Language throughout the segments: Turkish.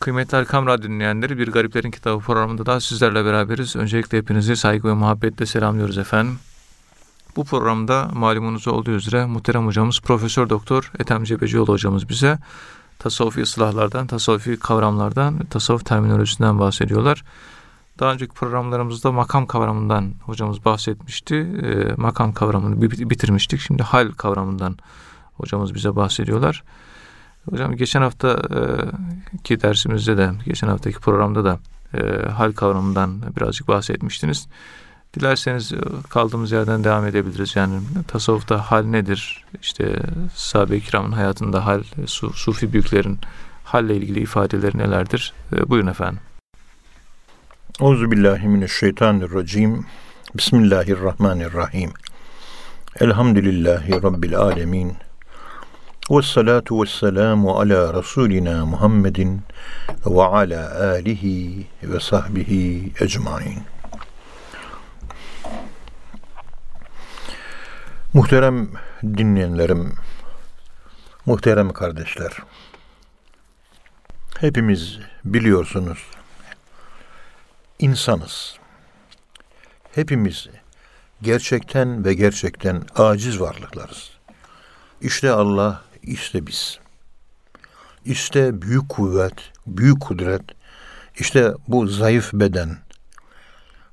Kıymetli Erkam Radyo dinleyenleri Bir Gariplerin Kitabı programında da sizlerle beraberiz. Öncelikle hepinizi saygı ve muhabbetle selamlıyoruz efendim. Bu programda malumunuz olduğu üzere muhterem hocamız Profesör Doktor Ethem Cebecioğlu hocamız bize tasavvufi ıslahlardan, tasavvufi kavramlardan, tasavvuf terminolojisinden bahsediyorlar. Daha önceki programlarımızda makam kavramından hocamız bahsetmişti. E, makam kavramını bitirmiştik. Şimdi hal kavramından hocamız bize bahsediyorlar. Hocam geçen hafta ki dersimizde de, geçen haftaki programda da e, hal kavramından birazcık bahsetmiştiniz. Dilerseniz kaldığımız yerden devam edebiliriz. Yani tasavvufta hal nedir? İşte sahabe-i kiramın hayatında hal, su, sufi büyüklerin halle ilgili ifadeleri nelerdir? E, buyurun efendim. Euzubillahimineşşeytanirracim. Bismillahirrahmanirrahim. Elhamdülillahi Rabbil alemin. Ve salatu ve selamu ala Resulina Muhammedin ve ala alihi ve sahbihi ecmain. Muhterem dinleyenlerim, muhterem kardeşler, hepimiz biliyorsunuz, insanız. Hepimiz gerçekten ve gerçekten aciz varlıklarız. İşte Allah, işte biz. İşte büyük kuvvet, büyük kudret, işte bu zayıf beden.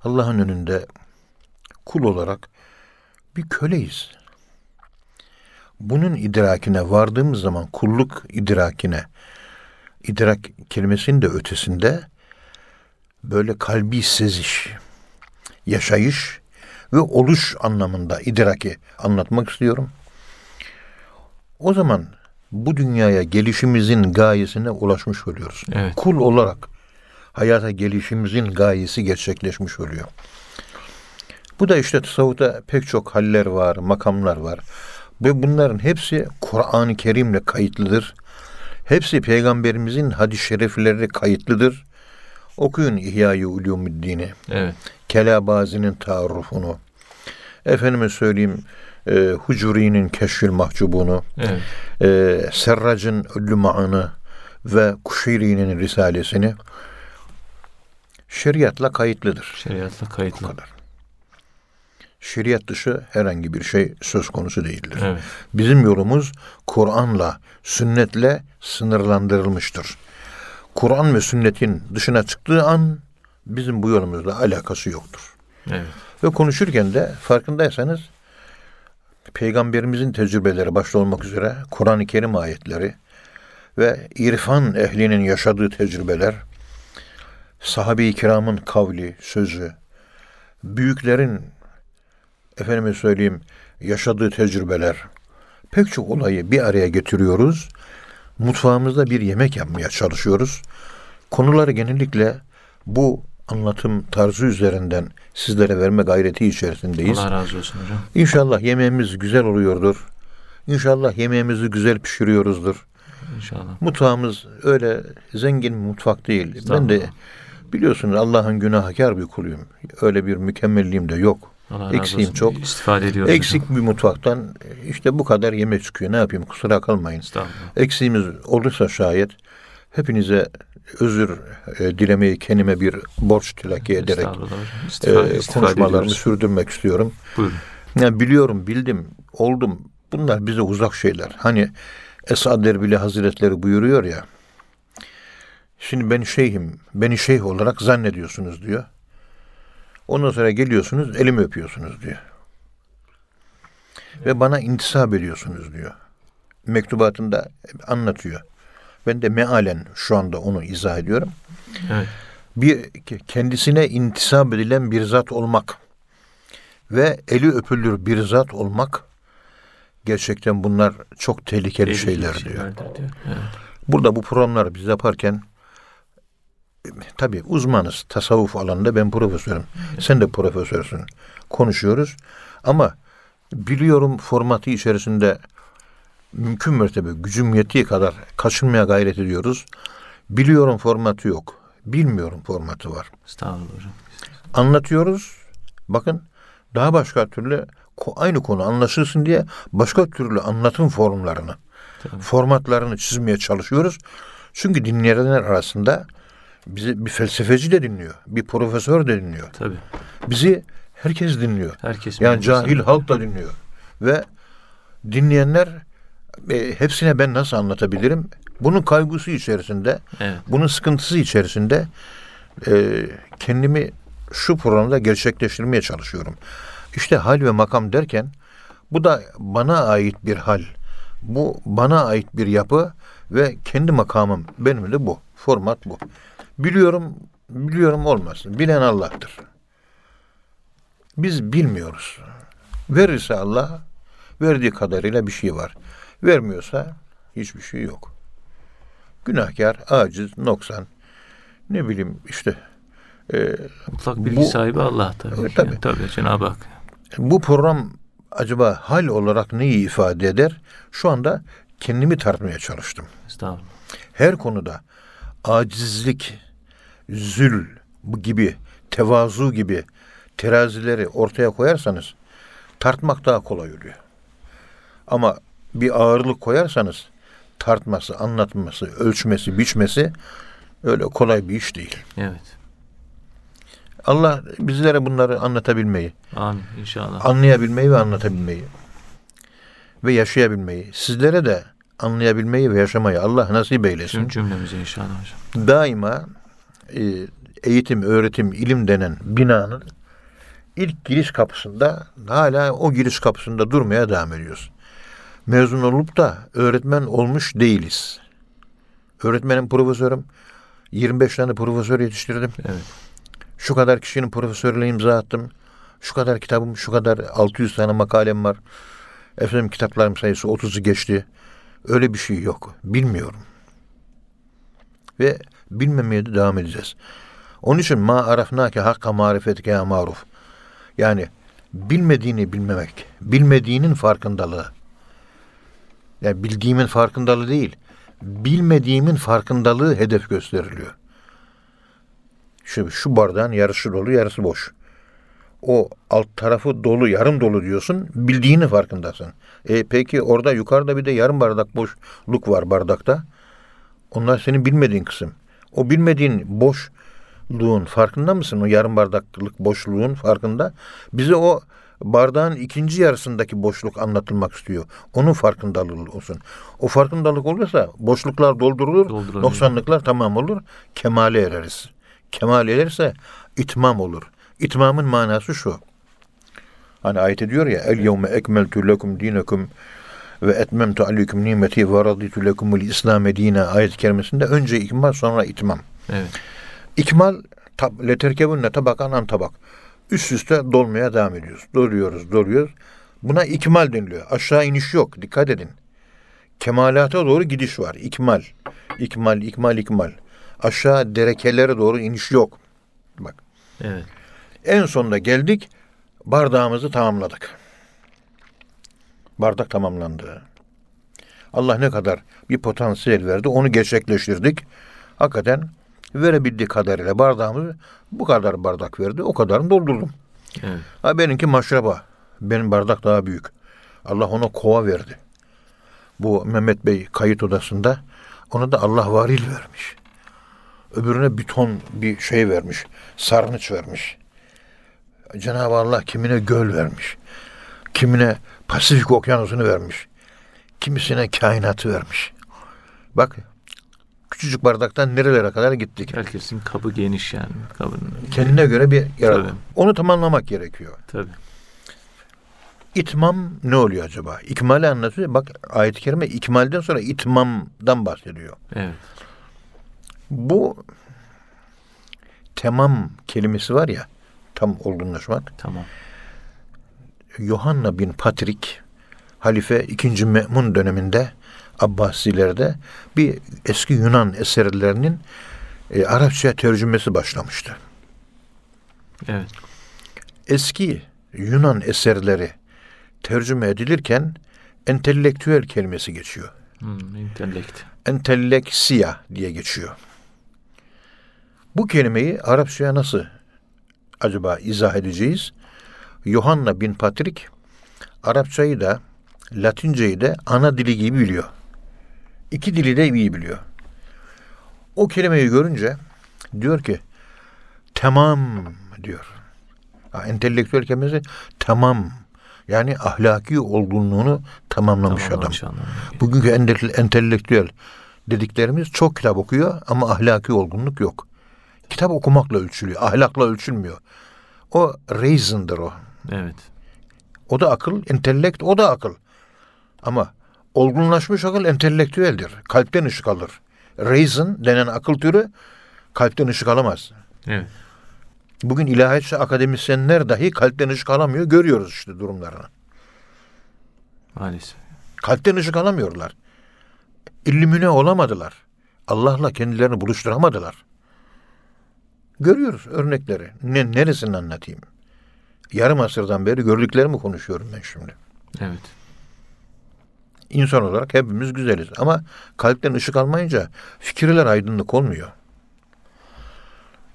Allah'ın önünde kul olarak bir köleyiz. Bunun idrakine vardığımız zaman kulluk idrakine, idrak kelimesinin de ötesinde böyle kalbi seziş, yaşayış ve oluş anlamında idraki anlatmak istiyorum. O zaman bu dünyaya gelişimizin gayesine ulaşmış oluyoruz. Evet. Kul olarak hayata gelişimizin gayesi gerçekleşmiş oluyor. Bu da işte tasavvufta pek çok haller var, makamlar var. Ve bunların hepsi Kur'an-ı Kerim'le kayıtlıdır. Hepsi peygamberimizin hadis-i şerifleri kayıtlıdır. Okuyun İhya-i Ulumuddin'i. Evet. Kelabazi'nin taarrufunu. Efendime söyleyeyim e, Hucuri'nin Keşfül Mahcubunu. Evet. E, Serrac'ın Lüma'ını ve Kuşiri'nin Risalesini şeriatla kayıtlıdır. Şeriatla kayıtlı. Bu kadar şeriat dışı herhangi bir şey söz konusu değildir. Evet. Bizim yolumuz Kur'an'la, sünnetle sınırlandırılmıştır. Kur'an ve sünnetin dışına çıktığı an bizim bu yolumuzla alakası yoktur. Evet. Ve konuşurken de farkındaysanız peygamberimizin tecrübeleri başta olmak üzere Kur'an-ı Kerim ayetleri ve irfan ehlinin yaşadığı tecrübeler, sahabe-i kiramın kavli, sözü, büyüklerin efendime söyleyeyim yaşadığı tecrübeler, pek çok olayı bir araya getiriyoruz. Mutfağımızda bir yemek yapmaya çalışıyoruz. Konuları genellikle bu anlatım tarzı üzerinden sizlere verme gayreti içerisindeyiz. Allah razı olsun hocam. İnşallah yemeğimiz güzel oluyordur. İnşallah yemeğimizi güzel pişiriyoruzdur. İnşallah. Mutfağımız öyle zengin bir mutfak değil. Ben de biliyorsunuz Allah'ın günahkar bir kuluyum. Öyle bir mükemmelliğim de yok. Allah Eksiğim çok. İstifade ediyoruz. Eksik hocam. bir mutfaktan işte bu kadar yemek çıkıyor. Ne yapayım kusura kalmayın. Eksiğimiz olursa şayet hepinize özür e, dilemeyi kendime bir borç tilaki ederek e, konuşmalarımı sürdürmek istiyorum. Buyurun. Yani biliyorum, bildim, oldum. Bunlar bize uzak şeyler. Hani Esad Erbili Hazretleri buyuruyor ya. Şimdi ben şeyhim, beni şeyh olarak zannediyorsunuz diyor. Ondan sonra geliyorsunuz elimi öpüyorsunuz diyor. Ve bana intisap ediyorsunuz diyor. Mektubatında anlatıyor. Ben de mealen şu anda onu izah ediyorum. Evet. Bir kendisine intisap edilen bir zat olmak ve eli öpülür bir zat olmak gerçekten bunlar çok tehlikeli, tehlikeli şeyler diyor. diyor. Evet. Burada bu programları biz yaparken tabii uzmanız tasavvuf alanında ben profesörüm. Sen de profesörsün. Konuşuyoruz ama biliyorum formatı içerisinde mümkün mertebe gücüm yettiği kadar kaçınmaya gayret ediyoruz. Biliyorum formatı yok. Bilmiyorum formatı var. Estağfurullah hocam. Anlatıyoruz. Bakın daha başka türlü aynı konu anlaşılsın diye başka türlü anlatım formlarını, Tabii. formatlarını çizmeye çalışıyoruz. Çünkü dinleyenler arasında bizi bir felsefeci de dinliyor, bir profesör de dinliyor. Tabii. Bizi herkes dinliyor. Herkes Yani cahil halk da dinliyor. Ve dinleyenler e, hepsine ben nasıl anlatabilirim? Bunun kaygısı içerisinde, Evet. bunun sıkıntısı içerisinde e, kendimi şu programda gerçekleştirmeye çalışıyorum. İşte hal ve makam derken bu da bana ait bir hal. Bu bana ait bir yapı ve kendi makamım benim de bu. Format bu. Biliyorum, biliyorum olmasın. Bilen Allah'tır. Biz bilmiyoruz. Verirse Allah, verdiği kadarıyla bir şey var. Vermiyorsa hiçbir şey yok. Günahkar, aciz, noksan, ne bileyim işte e, Mutlak bilgi Bu- sahibi Allah tabii. Ki. tabii. tabii Cenab-ı Hak. bu program acaba hal olarak neyi ifade eder? Şu anda kendimi tartmaya çalıştım. Estağfurullah. Her konuda acizlik, zül bu gibi, tevazu gibi terazileri ortaya koyarsanız tartmak daha kolay oluyor. Ama bir ağırlık koyarsanız tartması, anlatması, ölçmesi, biçmesi öyle kolay bir iş değil. Evet. Allah bizlere bunları anlatabilmeyi, Amin inşallah. anlayabilmeyi ve anlatabilmeyi ve yaşayabilmeyi, sizlere de anlayabilmeyi ve yaşamayı Allah nasip eylesin. Tüm cümlemize inşallah hocam. Daima e, eğitim, öğretim, ilim denen binanın ilk giriş kapısında hala o giriş kapısında durmaya devam ediyoruz. Mezun olup da öğretmen olmuş değiliz. Öğretmenim, profesörüm. 25 tane profesör yetiştirdim. Evet. Şu kadar kişinin profesörlüğüne imza attım. Şu kadar kitabım, şu kadar 600 tane makalem var. Efendim kitaplarım sayısı 30'u geçti. Öyle bir şey yok. Bilmiyorum. Ve bilmemeye de devam edeceğiz. Onun için ma arafnake hakka marifetike ya maruf. Yani bilmediğini bilmemek, bilmediğinin farkındalığı. Yani bildiğimin farkındalığı değil, bilmediğimin farkındalığı hedef gösteriliyor. Şu, şu bardağın yarısı dolu, yarısı boş. O alt tarafı dolu, yarım dolu diyorsun, bildiğini farkındasın. E peki orada yukarıda bir de yarım bardak boşluk var bardakta. Onlar senin bilmediğin kısım. O bilmediğin boşluğun farkında mısın? O yarım bardaklık boşluğun farkında. Bize o bardağın ikinci yarısındaki boşluk anlatılmak istiyor. Onun farkındalığı olsun. O farkındalık olursa boşluklar doldurulur, noksanlıklar tamam olur, kemale ereriz. Kemal ererse itmam olur. İtmamın manası şu. Hani ayet diyor ya el yevme ekmeltu lekum dinekum ve etmemtu aleyküm nimeti ve raditu lekumul İslam dine ayet-i kerimesinde önce ikmal sonra itmam. Evet. İkmal tab leterkebunne tabakan an tabak. Üst üste dolmaya devam ediyoruz. Doluyoruz, doluyoruz. Buna ikmal deniliyor. Aşağı iniş yok. Dikkat edin. Kemalata doğru gidiş var. İkmal. İkmal, ikmal, ikmal. Aşağı derekelere doğru iniş yok. Bak. Evet. En sonunda geldik. Bardağımızı tamamladık. Bardak tamamlandı. Allah ne kadar bir potansiyel verdi onu gerçekleştirdik. Hakikaten verebildiği kadarıyla bardağımızı bu kadar bardak verdi. O kadarını doldurdum. Evet. Ha benimki maşraba. Benim bardak daha büyük. Allah ona kova verdi. Bu Mehmet Bey kayıt odasında ona da Allah varil vermiş. Öbürüne bir ton bir şey vermiş. Sarnıç vermiş. Cenab-ı Allah kimine göl vermiş. Kimine Pasifik okyanusunu vermiş. Kimisine kainatı vermiş. Bak küçücük bardaktan nerelere kadar gittik. Herkesin kabı geniş yani. Kabının. Kendine göre bir yaratım. Tabii. Onu tamamlamak gerekiyor. Tabii. İtmam ne oluyor acaba? İkmali anlatıyor. Bak ayet-i kerime ikmalden sonra itmamdan bahsediyor. Evet. Bu tamam kelimesi var ya tam olgunlaşmak. Tamam. Yohanna bin Patrik Halife 2. Me'mun döneminde Abbasilerde bir eski Yunan eserlerinin e, Arapça tercümesi başlamıştı. Evet. Eski Yunan eserleri tercüme edilirken entelektüel kelimesi geçiyor. Hmm, intellekt. enteleksiya diye geçiyor. Bu kelimeyi Arapçaya nasıl acaba izah edeceğiz? Yohanna bin Patrik Arapçayı da Latinceyi de ana dili gibi biliyor. İki dili de iyi biliyor. O kelimeyi görünce diyor ki tamam diyor. Ha, entelektüel kelimesi tamam. Yani ahlaki olgunluğunu tamamlamış adam. Tamamlamış anlamına geliyor. Bugünkü ente- entelektüel dediklerimiz çok kitap okuyor ama ahlaki olgunluk yok. Kitap okumakla ölçülüyor, ahlakla ölçülmüyor. O reason'dır o. Evet. O da akıl, entelekt o da akıl. Ama olgunlaşmış akıl entelektüeldir. Kalpten ışık alır. Reason denen akıl türü kalpten ışık alamaz. Evet. Bugün ilahiyatçı akademisyenler dahi kalpten ışık alamıyor. Görüyoruz işte durumlarını. Maalesef. Kalpten ışık alamıyorlar. İllümine olamadılar. Allah'la kendilerini buluşturamadılar. Görüyoruz örnekleri. Ne, neresini anlatayım? Yarım asırdan beri gördüklerimi konuşuyorum ben şimdi. Evet. İnsan olarak hepimiz güzeliz. Ama kalpten ışık almayınca fikirler aydınlık olmuyor.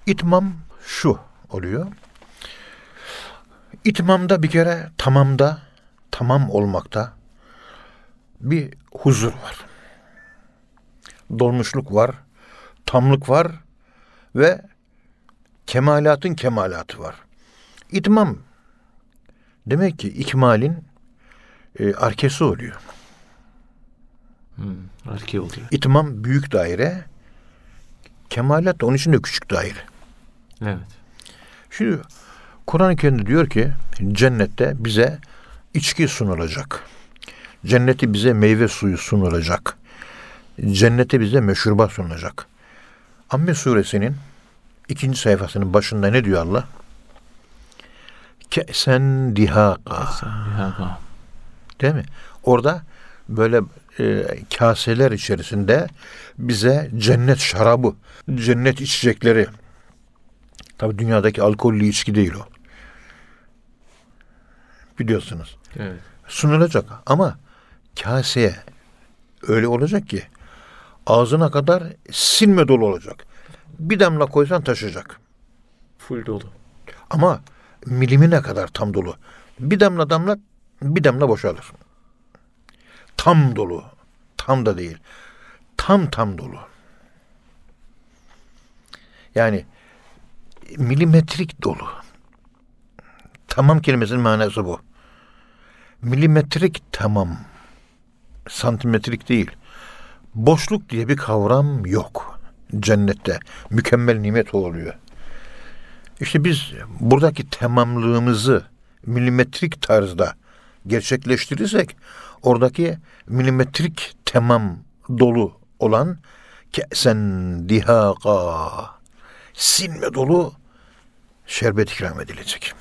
İtmam şu oluyor. İtmamda bir kere tamamda, tamam olmakta bir huzur var. Dolmuşluk var, tamlık var ve kemalatın kemalatı var. İtmam demek ki ikmalin e, arkesi oluyor. Hmm. Arki oluyor. İtmam büyük daire, kemalat da onun için de küçük daire. Evet. Şimdi Kur'an-ı Kerim diyor ki cennette bize içki sunulacak. Cenneti bize meyve suyu sunulacak. Cennete bize meşrubat sunulacak. Amme suresinin ikinci sayfasının başında ne diyor Allah? Ke'sen dihaka. Değil mi? Orada böyle e, kaseler içerisinde bize cennet şarabı, cennet içecekleri. Tabi dünyadaki alkollü içki değil o. Biliyorsunuz. Evet. Sunulacak ama kaseye öyle olacak ki ağzına kadar silme dolu olacak. Bir damla koysan taşıyacak. Full dolu. Ama milimine kadar tam dolu. Bir damla damla bir damla boşalır. Tam dolu. Tam da değil. Tam tam dolu. Yani milimetrik dolu. Tamam kelimesinin manası bu. Milimetrik tamam. Santimetrik değil. Boşluk diye bir kavram yok cennette. Mükemmel nimet oluyor. İşte biz buradaki tamamlığımızı milimetrik tarzda gerçekleştirirsek oradaki milimetrik tamam dolu olan kesen dihaka sinme dolu şerbet ikram edilecek.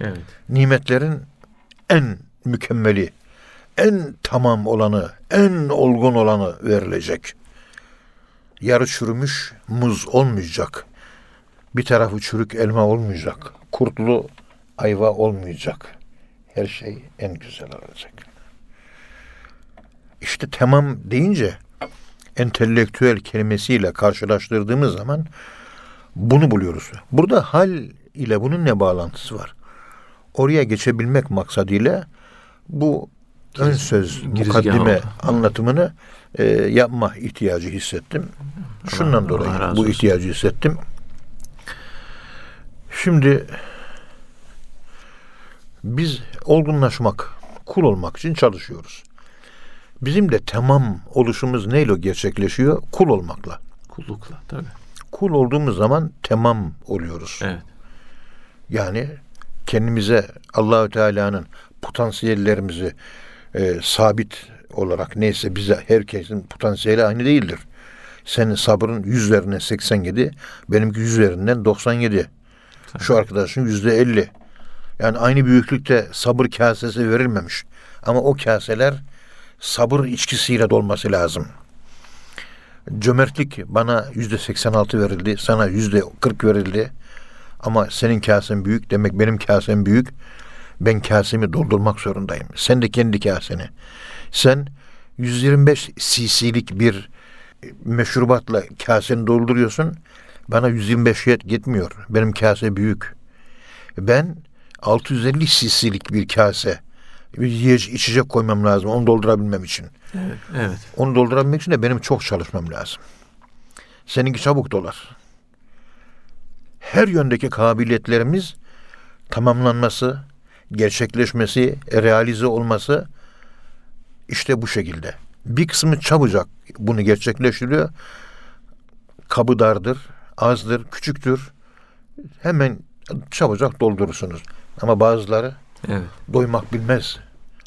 Evet. Nimetlerin en mükemmeli, en tamam olanı, en olgun olanı verilecek. Yarı çürümüş muz olmayacak. Bir tarafı çürük elma olmayacak. Kurtlu ayva olmayacak. Her şey en güzel olacak. İşte tamam deyince entelektüel kelimesiyle karşılaştırdığımız zaman bunu buluyoruz. Burada hal ile bunun ne bağlantısı var? Oraya geçebilmek maksadıyla bu ön söz, girizgah mukaddime oldu. anlatımını e, yapma ihtiyacı hissettim. Şundan dolayı bu ihtiyacı hissettim. Şimdi biz olgunlaşmak, kul olmak için çalışıyoruz. Bizim de tamam oluşumuz neyle gerçekleşiyor? Kul olmakla. Kullukla tabii. Kul olduğumuz zaman tamam oluyoruz. Evet. Yani kendimize Allahü Teala'nın potansiyellerimizi e, sabit olarak neyse bize herkesin potansiyeli aynı değildir. Senin sabrın yüzlerine 87, benimki yüzlerinden 97. Şu arkadaşın yüzde 50. Yani aynı büyüklükte sabır kasesi verilmemiş. Ama o kaseler sabır içkisiyle dolması lazım. Cömertlik bana yüzde 86 verildi, sana yüzde 40 verildi. Ama senin kasen büyük, demek benim kasem büyük. Ben kasemi doldurmak zorundayım. Sen de kendi kaseni. Sen 125 cc'lik bir meşrubatla kaseni dolduruyorsun. Bana 125 yet yetmiyor. Benim kase büyük. Ben 650 cc'lik bir kase bir yiyecek, içecek koymam lazım onu doldurabilmem için. Evet. Evet. Onu doldurabilmek için de benim çok çalışmam lazım. Seninki çabuk dolar. Her yöndeki kabiliyetlerimiz tamamlanması, gerçekleşmesi, realize olması işte bu şekilde. Bir kısmı çabucak bunu gerçekleştiriyor. Kabı dardır, azdır, küçüktür. Hemen çabucak doldurursunuz. Ama bazıları Evet. doymak bilmez.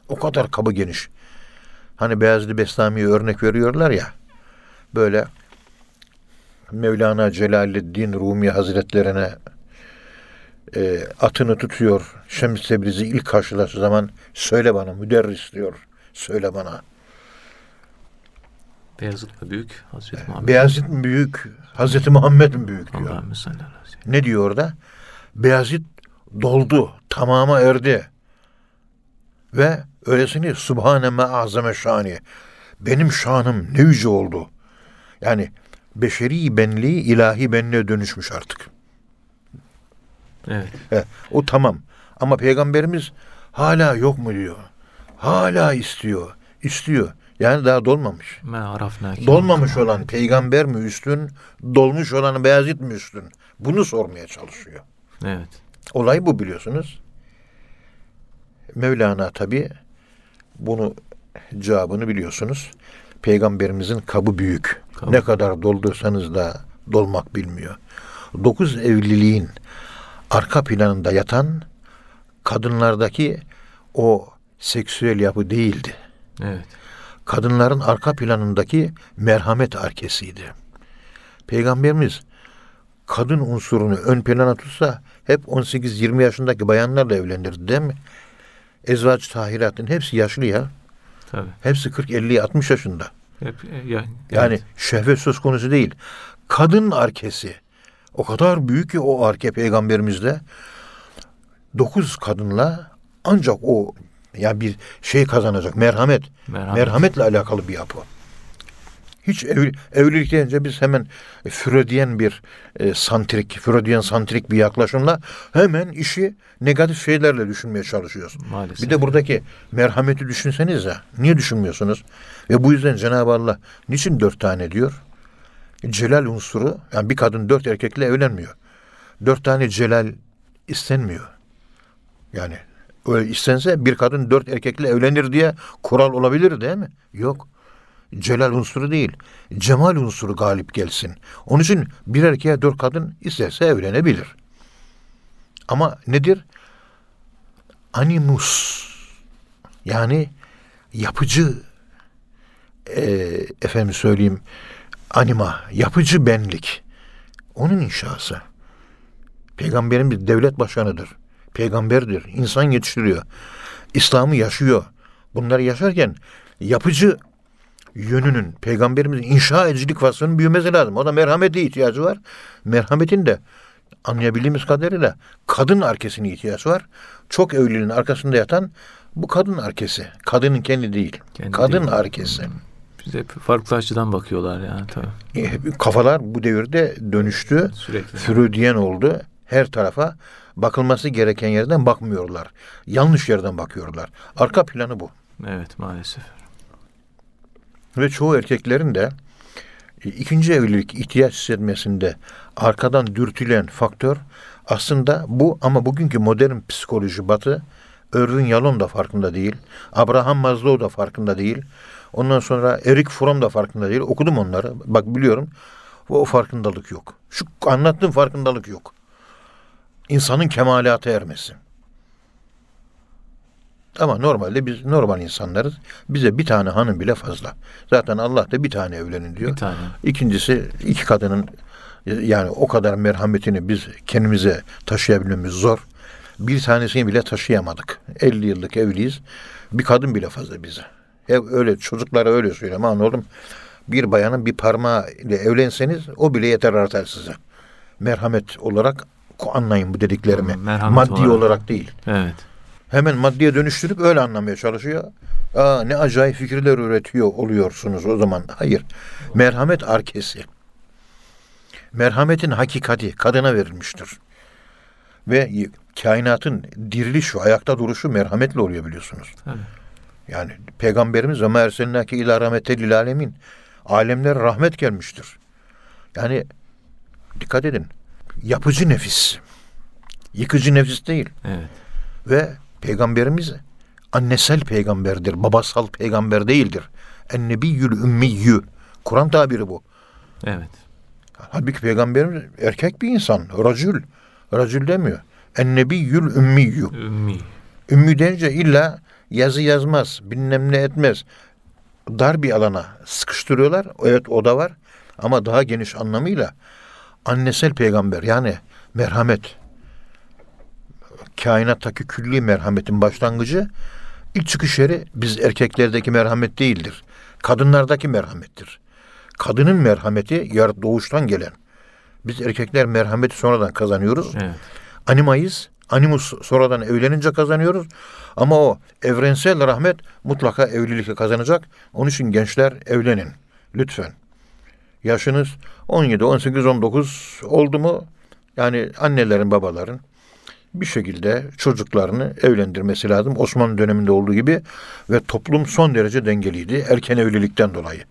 O kadar kabı geniş. Hani Beyazlı Bestami'ye örnek veriyorlar ya. Böyle Mevlana Celaleddin Rumi Hazretlerine e, atını tutuyor. Şems Tebriz'i ilk karşılaştığı zaman söyle bana müderris diyor. Söyle bana. Beyazıt da büyük. Hazreti Muhammed. Beyazıt mı büyük? Hazreti Muhammed mi büyük diyor. Ne diyor orada? Beyazıt doldu, tamama erdi. Ve öylesini Subhane me azame şani. Benim şanım ne yüce oldu. Yani beşeri benliği ilahi benliğe dönüşmüş artık. Evet. He, o tamam. Ama peygamberimiz hala yok mu diyor. Hala istiyor. istiyor. Yani daha dolmamış. Dolmamış olan peygamber mi üstün, dolmuş olan Beyazıt mı üstün? Bunu sormaya çalışıyor. Evet. Olay bu biliyorsunuz. Mevlana tabi bunu cevabını biliyorsunuz. Peygamberimizin kabı büyük. Kabı. Ne kadar doldursanız da dolmak bilmiyor. Dokuz evliliğin arka planında yatan kadınlardaki o seksüel yapı değildi. Evet. Kadınların arka planındaki merhamet arkesiydi. Peygamberimiz kadın unsurunu ön plana tutsa hep 18-20 yaşındaki bayanlarla evlenirdi değil mi? Ezvaç tahiratın hepsi yaşlı ya. Tabii. Hepsi 40, 50, 60 yaşında. Hep, e, yani, Yani evet. şehvet söz konusu değil. Kadın arkesi. O kadar büyük ki o arke peygamberimizde. Dokuz kadınla ancak o ya bir şey kazanacak. Merhamet. Merhamet. Merhametle alakalı bir yapı. Hiç ev, evlilik deyince biz hemen Freudiyen bir e, santrik, Freudiyen santrik bir yaklaşımla hemen işi negatif şeylerle düşünmeye çalışıyoruz. Maalesef. Bir de buradaki merhameti düşünseniz ya. Niye düşünmüyorsunuz? Ve bu yüzden Cenab-ı Allah niçin dört tane diyor? Celal unsuru, yani bir kadın dört erkekle evlenmiyor. Dört tane celal istenmiyor. Yani öyle istense bir kadın dört erkekle evlenir diye kural olabilir değil mi? Yok. Celal unsuru değil. Cemal unsuru galip gelsin. Onun için bir erkeğe dört kadın isterse evlenebilir. Ama nedir? Animus. Yani yapıcı e, efendim söyleyeyim anima, yapıcı benlik. Onun inşası. Peygamberimiz devlet başkanıdır. Peygamberdir. İnsan yetiştiriyor. İslam'ı yaşıyor. Bunları yaşarken yapıcı yönünün peygamberimizin inşa edicilik vasfının büyümesi lazım. O da merhamete ihtiyacı var. Merhametin de anlayabildiğimiz kadarıyla kadın arkesine ihtiyacı var. Çok evliliğin arkasında yatan bu kadın arkesi. Kadının kendi değil. Kendi kadın değil. arkesi. Bize hep farklı açıdan bakıyorlar yani tabii. E, Kafalar bu devirde dönüştü. Sürekli. Freudiyen oldu. Her tarafa bakılması gereken yerden bakmıyorlar. Yanlış yerden bakıyorlar. Arka planı bu. Evet maalesef. Ve çoğu erkeklerin de e, ikinci evlilik ihtiyaç hissetmesinde arkadan dürtülen faktör aslında bu ama bugünkü modern psikoloji batı Irving Yalom da farkında değil. Abraham Maslow da farkında değil. Ondan sonra Erik Fromm da farkında değil. Okudum onları. Bak biliyorum. O farkındalık yok. Şu anlattığım farkındalık yok. İnsanın kemalata ermesi. Ama normalde biz normal insanlarız. Bize bir tane hanım bile fazla. Zaten Allah da bir tane evlenin diyor. Bir tane. İkincisi iki kadının yani o kadar merhametini biz kendimize taşıyabilmemiz zor. Bir tanesini bile taşıyamadık. 50 yıllık evliyiz. Bir kadın bile fazla bize. Hep öyle çocuklara öyle söylüyorum. Aman oğlum bir bayanın bir parmağı ile evlenseniz o bile yeter artar size. Merhamet olarak anlayın bu dediklerimi. Merhamet Maddi olarak. olarak değil. Evet. Hemen maddiye dönüştürüp öyle anlamaya çalışıyor. Aa, ne acayip fikirler üretiyor oluyorsunuz o zaman. Hayır. Merhamet arkesi. Merhametin hakikati kadına verilmiştir. Ve kainatın diriliş ve ayakta duruşu merhametle oluyor biliyorsunuz. Tabii. Yani Peygamberimiz ve erselnâke ilâ rahmetel lil alemin. Alemlere rahmet gelmiştir. Yani dikkat edin. Yapıcı nefis. Yıkıcı nefis değil. Evet. Ve peygamberimiz annesel peygamberdir. Babasal peygamber değildir. Ennebiyyül ümmiyyü. Kur'an tabiri bu. Evet. Halbuki peygamberimiz erkek bir insan. Racül. Racül demiyor. Ennebiyyül ümmiyyü. Ümmi. Ümmü deyince illa yazı yazmaz, bilmem ne etmez. Dar bir alana sıkıştırıyorlar. Evet o da var. Ama daha geniş anlamıyla annesel peygamber yani merhamet. Kainattaki külli merhametin başlangıcı ilk çıkış yeri biz erkeklerdeki merhamet değildir. Kadınlardaki merhamettir. Kadının merhameti yar doğuştan gelen. Biz erkekler merhameti sonradan kazanıyoruz. Evet. Animayız. Animus sonradan evlenince kazanıyoruz. Ama o evrensel rahmet mutlaka evlilikle kazanacak. Onun için gençler evlenin. Lütfen. Yaşınız 17, 18, 19 oldu mu? Yani annelerin, babaların bir şekilde çocuklarını evlendirmesi lazım. Osmanlı döneminde olduğu gibi ve toplum son derece dengeliydi erken evlilikten dolayı.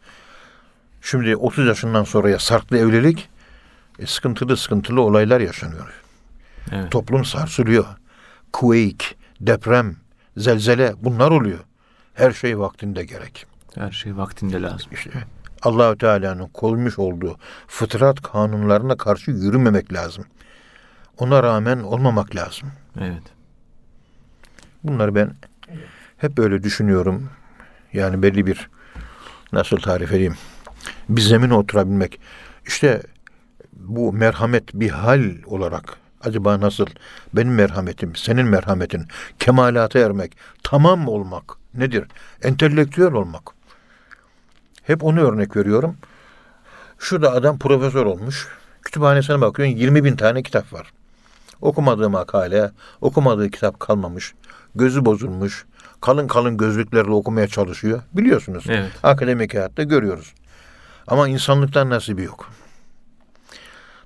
Şimdi 30 yaşından sonraya sarklı evlilik e, sıkıntılı sıkıntılı olaylar yaşanıyor. Evet. Toplum sarsılıyor. Quake, deprem, zelzele bunlar oluyor. Her şey vaktinde gerek. Her şey vaktinde lazım. İşte Allahü Teala'nın koymuş olduğu fıtrat kanunlarına karşı yürümemek lazım. Ona rağmen olmamak lazım. Evet. Bunları ben hep böyle düşünüyorum. Yani belli bir nasıl tarif edeyim? Bir zemine oturabilmek. İşte bu merhamet bir hal olarak acaba nasıl benim merhametim, senin merhametin kemalata ermek, tamam olmak nedir? Entelektüel olmak. Hep onu örnek veriyorum. Şurada adam profesör olmuş. Kütüphanesine bakıyorsun 20 bin tane kitap var. Okumadığı makale, okumadığı kitap kalmamış. Gözü bozulmuş. Kalın kalın gözlüklerle okumaya çalışıyor. Biliyorsunuz. Evet. Akademik hayatta görüyoruz. Ama insanlıktan nasibi yok.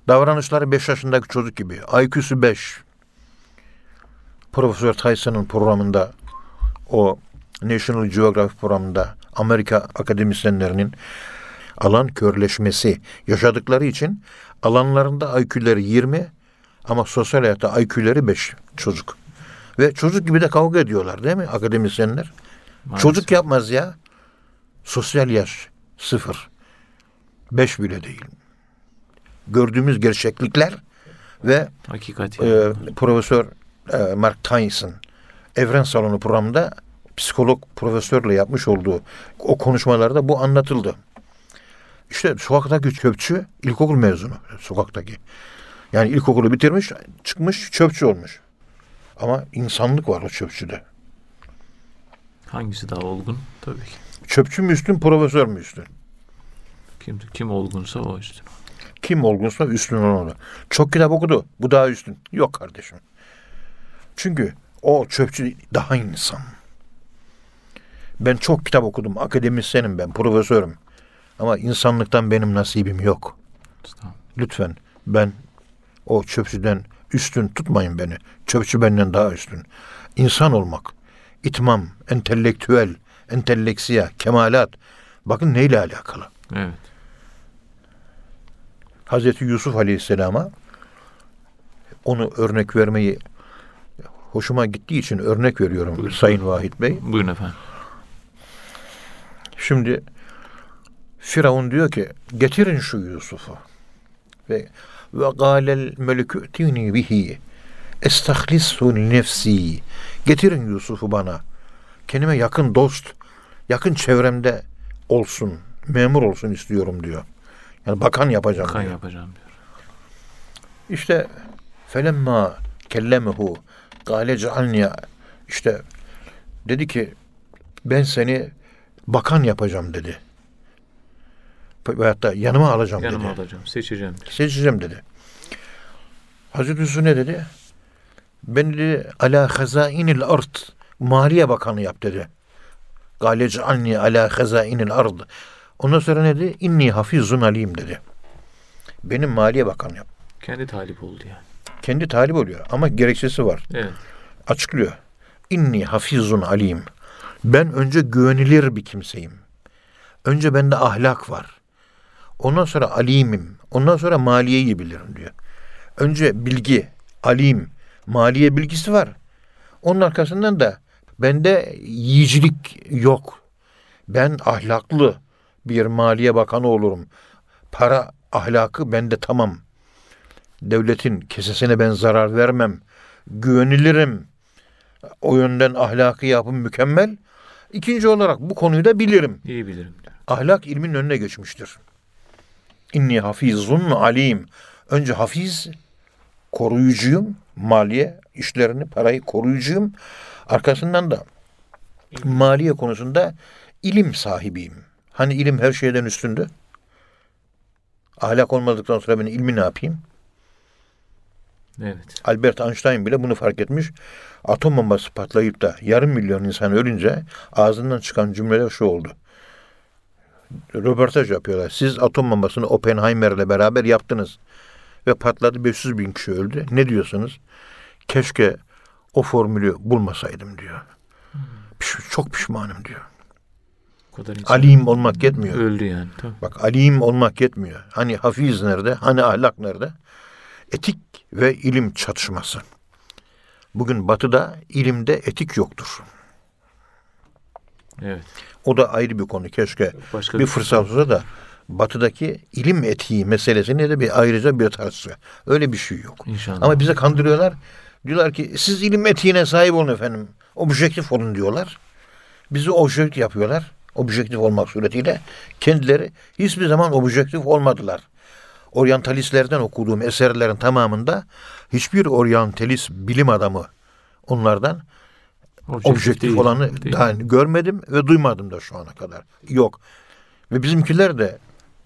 Davranışları 5 yaşındaki çocuk gibi. IQ'su 5. Profesör Tyson'ın programında o National Geographic programında Amerika akademisyenlerinin alan körleşmesi yaşadıkları için alanlarında IQ'leri 20 ama sosyal hayatta IQ'leri 5 çocuk. Ve çocuk gibi de kavga ediyorlar değil mi akademisyenler? Maalesef. Çocuk yapmaz ya. Sosyal yaş sıfır. Beş bile değil. Gördüğümüz gerçeklikler ve Hakikat e. Profesör e, Mark Tyson Evren Salonu programında psikolog profesörle yapmış olduğu o konuşmalarda bu anlatıldı. İşte sokaktaki çöpçü ilkokul mezunu sokaktaki. Yani ilkokulu bitirmiş, çıkmış çöpçü olmuş. Ama insanlık var o çöpçüde. Hangisi daha olgun? Tabii ki. Çöpçü mü üstün, profesör mü üstün? Kim, kim olgunsa o üstün. Kim olgunsa üstün onu. Çok kitap okudu. Bu daha üstün. Yok kardeşim. Çünkü o çöpçü daha insan. Ben çok kitap okudum. Akademisyenim ben. Profesörüm. Ama insanlıktan benim nasibim yok. Lütfen ben o çöpçüden üstün tutmayın beni. Çöpçü benden daha üstün. İnsan olmak, itmam, entelektüel, enteleksiya, kemalat. Bakın neyle alakalı? Evet. Hazreti Yusuf Aleyhisselam'a onu örnek vermeyi hoşuma gittiği için örnek veriyorum Buyurun. Sayın Vahit Bey. Buyurun efendim. Şimdi Firavun diyor ki getirin şu Yusuf'u. Ve ve galel melekü tini bihi estahlisu nefsi. Getirin Yusuf'u bana. Kendime yakın dost, yakın çevremde olsun, memur olsun istiyorum diyor. Yani bakan yapacağım Kan diyor. yapacağım diyor. İşte felemma kellemehu gale cealni işte dedi ki ben seni bakan yapacağım dedi. Veyahut da yanıma alacağım Yanıma dedi. alacağım. Seçeceğim. Seçeceğim dedi. Hazreti Yusuf ne dedi? Ben dedi ala hazainil ard maliye bakanı yap dedi. Gale cealni ala hazainil ard. Ondan sonra ne dedi? İnni hafizun alim dedi. Benim maliye bakanı yap. Kendi talip oldu yani. Kendi talip oluyor ama gerekçesi var. Evet. Açıklıyor. İnni hafizun alim. Ben önce güvenilir bir kimseyim. Önce bende ahlak var. Ondan sonra alimim. Ondan sonra maliyeyi bilirim diyor. Önce bilgi, alim, maliye bilgisi var. Onun arkasından da bende yiyicilik yok. Ben ahlaklı bir maliye bakanı olurum. Para ahlakı bende tamam. Devletin kesesine ben zarar vermem. Güvenilirim. O yönden ahlaki yapım mükemmel. İkinci olarak bu konuyu da bilirim. İyi bilirim. Ahlak ilmin önüne geçmiştir. İnni hafizun alim. Önce hafiz, koruyucuyum. Maliye işlerini, parayı koruyucuyum. Arkasından da maliye konusunda ilim sahibiyim. Hani ilim her şeyden üstündü. Ahlak olmadıktan sonra ben ilmi ne yapayım? Evet. Albert Einstein bile bunu fark etmiş. Atom bombası patlayıp da yarım milyon insan ölünce ağzından çıkan cümleler şu oldu. Röportaj yapıyorlar. Siz atom bombasını Oppenheimer'le beraber yaptınız. Ve patladı 500 bin kişi öldü. Ne diyorsunuz? Keşke o formülü bulmasaydım diyor. Piş- Çok pişmanım diyor. O kadar Alim olmak yetmiyor. öldü yani. Tabii. Bak alim olmak yetmiyor. Hani hafiz nerede? Hani ahlak nerede? Etik ve ilim çatışması. Bugün batıda ilimde etik yoktur. Evet. O da ayrı bir konu. Keşke Başka bir fırsat olsa da batıdaki ilim etiği meselesini de bir ayrıca bir tartışsa. Öyle bir şey yok. İnşallah. Ama bize kandırıyorlar. Diyorlar ki siz ilim etiğine sahip olun efendim. Objektif olun diyorlar. Bizi objektif yapıyorlar. Objektif olmak suretiyle kendileri hiçbir zaman objektif olmadılar. Oryantalistlerden okuduğum eserlerin tamamında hiçbir oryantalist bilim adamı onlardan objektif, değil, olanı değil. daha görmedim ve duymadım da şu ana kadar. Yok. Ve bizimkiler de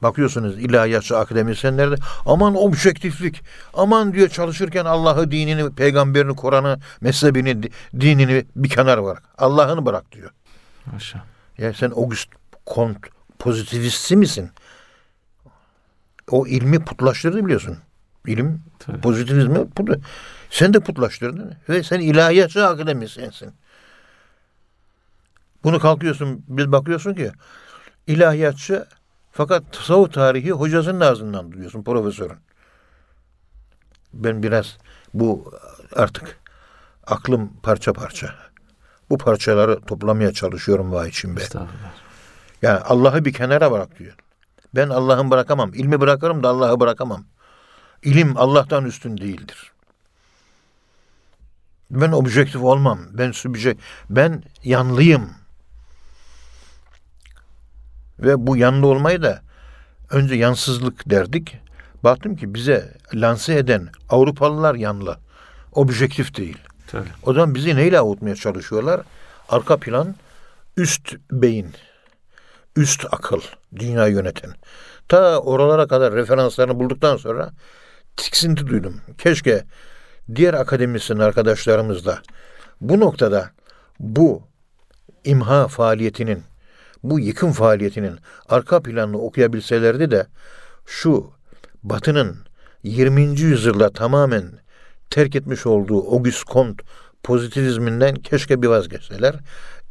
bakıyorsunuz ilahiyatçı akademisyenler de aman objektiflik, aman diyor çalışırken Allah'ı, dinini, peygamberini, Kur'an'ı, mezhebini, di- dinini bir kenar bırak. Allah'ını bırak diyor. Maşallah. Ya sen August Comte pozitivistsi misin? O ilmi putlaştırdı biliyorsun. İlim Tabii. pozitivizmi put, sen de putlaştırdın ve sen ilahiyatçı akademisyensin. Bunu kalkıyorsun bir bakıyorsun ki ilahiyatçı fakat tasavvuf tarihi hocasının ağzından duyuyorsun profesörün. Ben biraz bu artık aklım parça parça. Bu parçaları toplamaya çalışıyorum vay içimde. Yani Allah'ı bir kenara bırak diyor. Ben Allah'ı bırakamam. İlmi bırakırım da Allah'ı bırakamam. İlim Allah'tan üstün değildir. Ben objektif olmam. Ben subjek ben yanlıyım. Ve bu yanlı olmayı da önce yansızlık derdik. Baktım ki bize lanse eden Avrupalılar yanlı. Objektif değil. Tabii. O zaman bizi neyle avutmaya çalışıyorlar? Arka plan üst beyin, üst akıl, dünya yöneten. Ta oralara kadar referanslarını bulduktan sonra tiksinti duydum. Keşke diğer akademisyen arkadaşlarımız da bu noktada bu imha faaliyetinin, bu yıkım faaliyetinin arka planını okuyabilselerdi de şu Batı'nın 20. yüzyılda tamamen terk etmiş olduğu Auguste Comte pozitivizminden keşke bir vazgeçseler.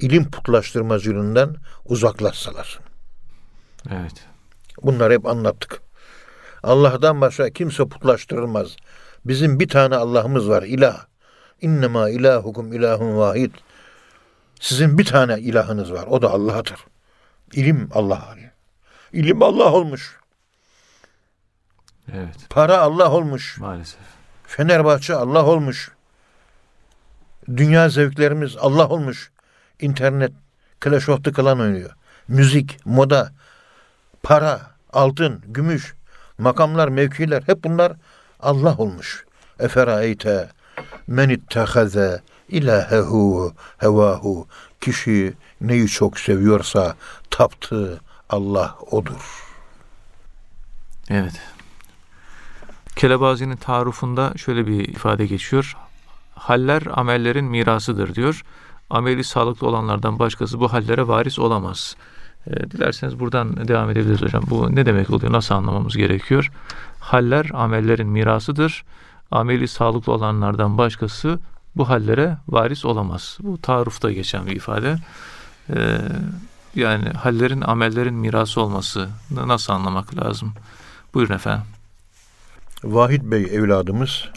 ilim putlaştırmacılığından uzaklaşsalar. Evet. Bunları hep anlattık. Allah'tan başka kimse putlaştırılmaz. Bizim bir tane Allah'ımız var, ilah. İnnemâ ilahukum ilahun vahid. Sizin bir tane ilahınız var, o da Allah'tır. İlim Allah. İlim Allah olmuş. Evet. Para Allah olmuş. Maalesef. Fenerbahçe Allah olmuş. Dünya zevklerimiz Allah olmuş. İnternet, Clash of the Clan oynuyor. Müzik, moda, para, altın, gümüş, makamlar, mevkiler hep bunlar Allah olmuş. Eferaeyte men ittehaze ilahehu hevahu. Kişi neyi çok seviyorsa taptığı Allah odur. Evet. Kelebazi'nin tarufunda şöyle bir ifade geçiyor. Haller amellerin mirasıdır diyor. Ameli sağlıklı olanlardan başkası bu hallere varis olamaz. E, dilerseniz buradan devam edebiliriz hocam. Bu ne demek oluyor? Nasıl anlamamız gerekiyor? Haller amellerin mirasıdır. Ameli sağlıklı olanlardan başkası bu hallere varis olamaz. Bu tarufta geçen bir ifade. E, yani hallerin amellerin mirası olması nasıl anlamak lazım? Buyurun efendim. Vahid Bey evladımız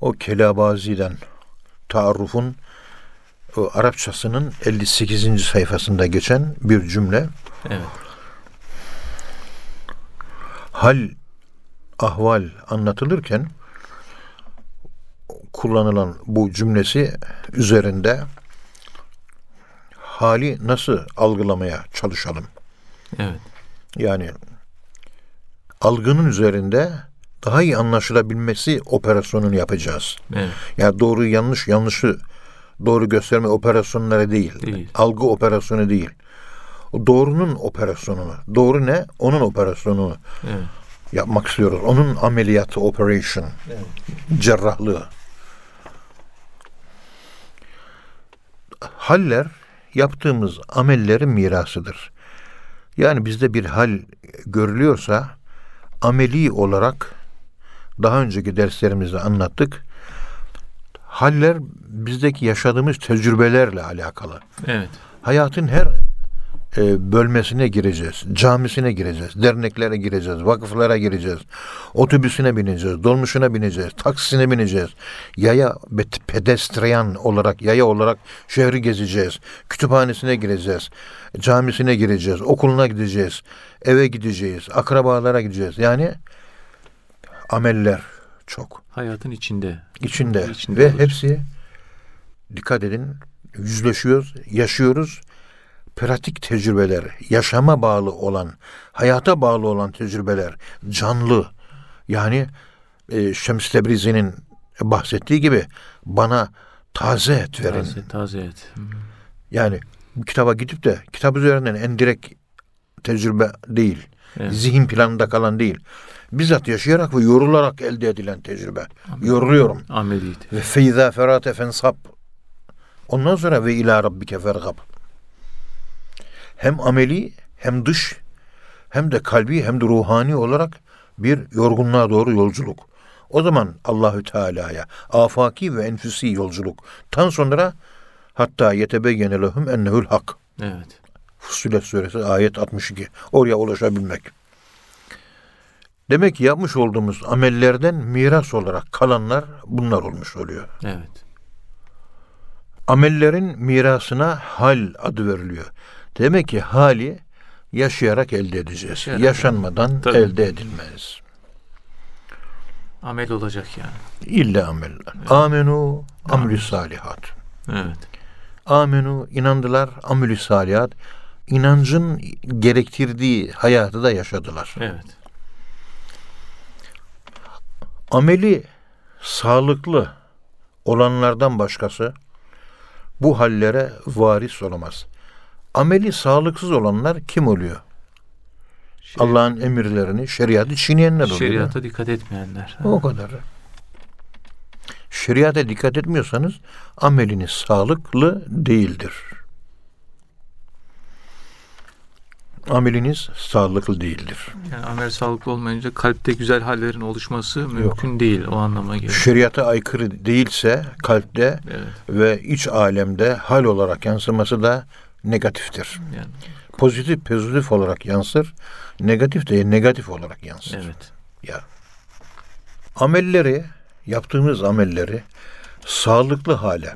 o Kelabazi'den taarrufun o Arapçasının 58. sayfasında geçen bir cümle. Evet. Hal, ahval anlatılırken kullanılan bu cümlesi üzerinde hali nasıl algılamaya çalışalım. Evet. Yani algının üzerinde daha iyi anlaşılabilmesi operasyonunu yapacağız. Evet. Yani doğru yanlış yanlışı doğru gösterme operasyonları değil. Değil. Algı operasyonu değil. O doğrunun operasyonunu. Doğru ne? Onun operasyonunu Evet. yapmak istiyoruz. Onun ameliyatı, operation, cerrahlığı. Haller yaptığımız amellerin mirasıdır. Yani bizde bir hal görülüyorsa ameli olarak daha önceki derslerimizde anlattık. Haller bizdeki yaşadığımız tecrübelerle alakalı. Evet. Hayatın her e, bölmesine gireceğiz. Camisine gireceğiz. Derneklere gireceğiz. Vakıflara gireceğiz. Otobüsüne bineceğiz. Dolmuşuna bineceğiz. Taksisine bineceğiz. Yaya pedestrian olarak, yaya olarak şehri gezeceğiz. Kütüphanesine gireceğiz. Camisine gireceğiz. Okuluna gideceğiz. Eve gideceğiz. Akrabalara gideceğiz. Yani ameller çok Hayatın içinde. içinde, İçinde ve olur. hepsi dikkat edin yüzleşiyoruz, yaşıyoruz. Pratik tecrübeler, yaşama bağlı olan, hayata bağlı olan tecrübeler, canlı. Yani e, Şems Tebrizi'nin bahsettiği gibi bana taze et verin. Taze, taze et. Yani bu kitaba gidip de kitap üzerinden en direkt tecrübe değil. Evet. Zihin planında kalan değil. Bizzat yaşayarak ve yorularak elde edilen tecrübe. Yoruluyorum. Ameliyet. Ve feyza ferate fensab. Ondan sonra ve ila rabbike fergab. Hem ameli hem dış hem de kalbi hem de ruhani olarak bir yorgunluğa doğru yolculuk. O zaman Allahü Teala'ya afaki ve enfüsi yolculuk. Tan sonra hatta yetebeyyene lehum ennehu'l hak. Evet. Fussilet suresi ayet 62. Oraya ulaşabilmek. Demek ki yapmış olduğumuz amellerden miras olarak kalanlar bunlar olmuş oluyor. Evet. Amellerin mirasına hal adı veriliyor. Demek ki hali yaşayarak elde edeceğiz. Yaşayarak. Yaşanmadan Tabii. elde edilmez. Amel olacak yani. İlla ameller. Amenu amlü salihat. Evet. Amenu inandılar amlü salihat. İnancın gerektirdiği hayatı da yaşadılar. Evet. ameli sağlıklı olanlardan başkası bu hallere varis olamaz. Ameli sağlıksız olanlar kim oluyor? Şeri- Allah'ın emirlerini, şeriatı çiğneyenler oluyor. Şeriata dikkat etmeyenler. O kadar. Şeriata dikkat etmiyorsanız ameliniz sağlıklı değildir. Ameliniz sağlıklı değildir. Yani amel sağlıklı olmayınca kalpte güzel hallerin oluşması mümkün değil. O anlama geliyor. Şeriata aykırı değilse kalpte Evet. ve iç alemde hal olarak yansıması da negatiftir. Yani, Pozitif pozitif olarak yansır, negatif de negatif olarak yansır. evet. Ya. Amelleri, yaptığımız amelleri sağlıklı hale,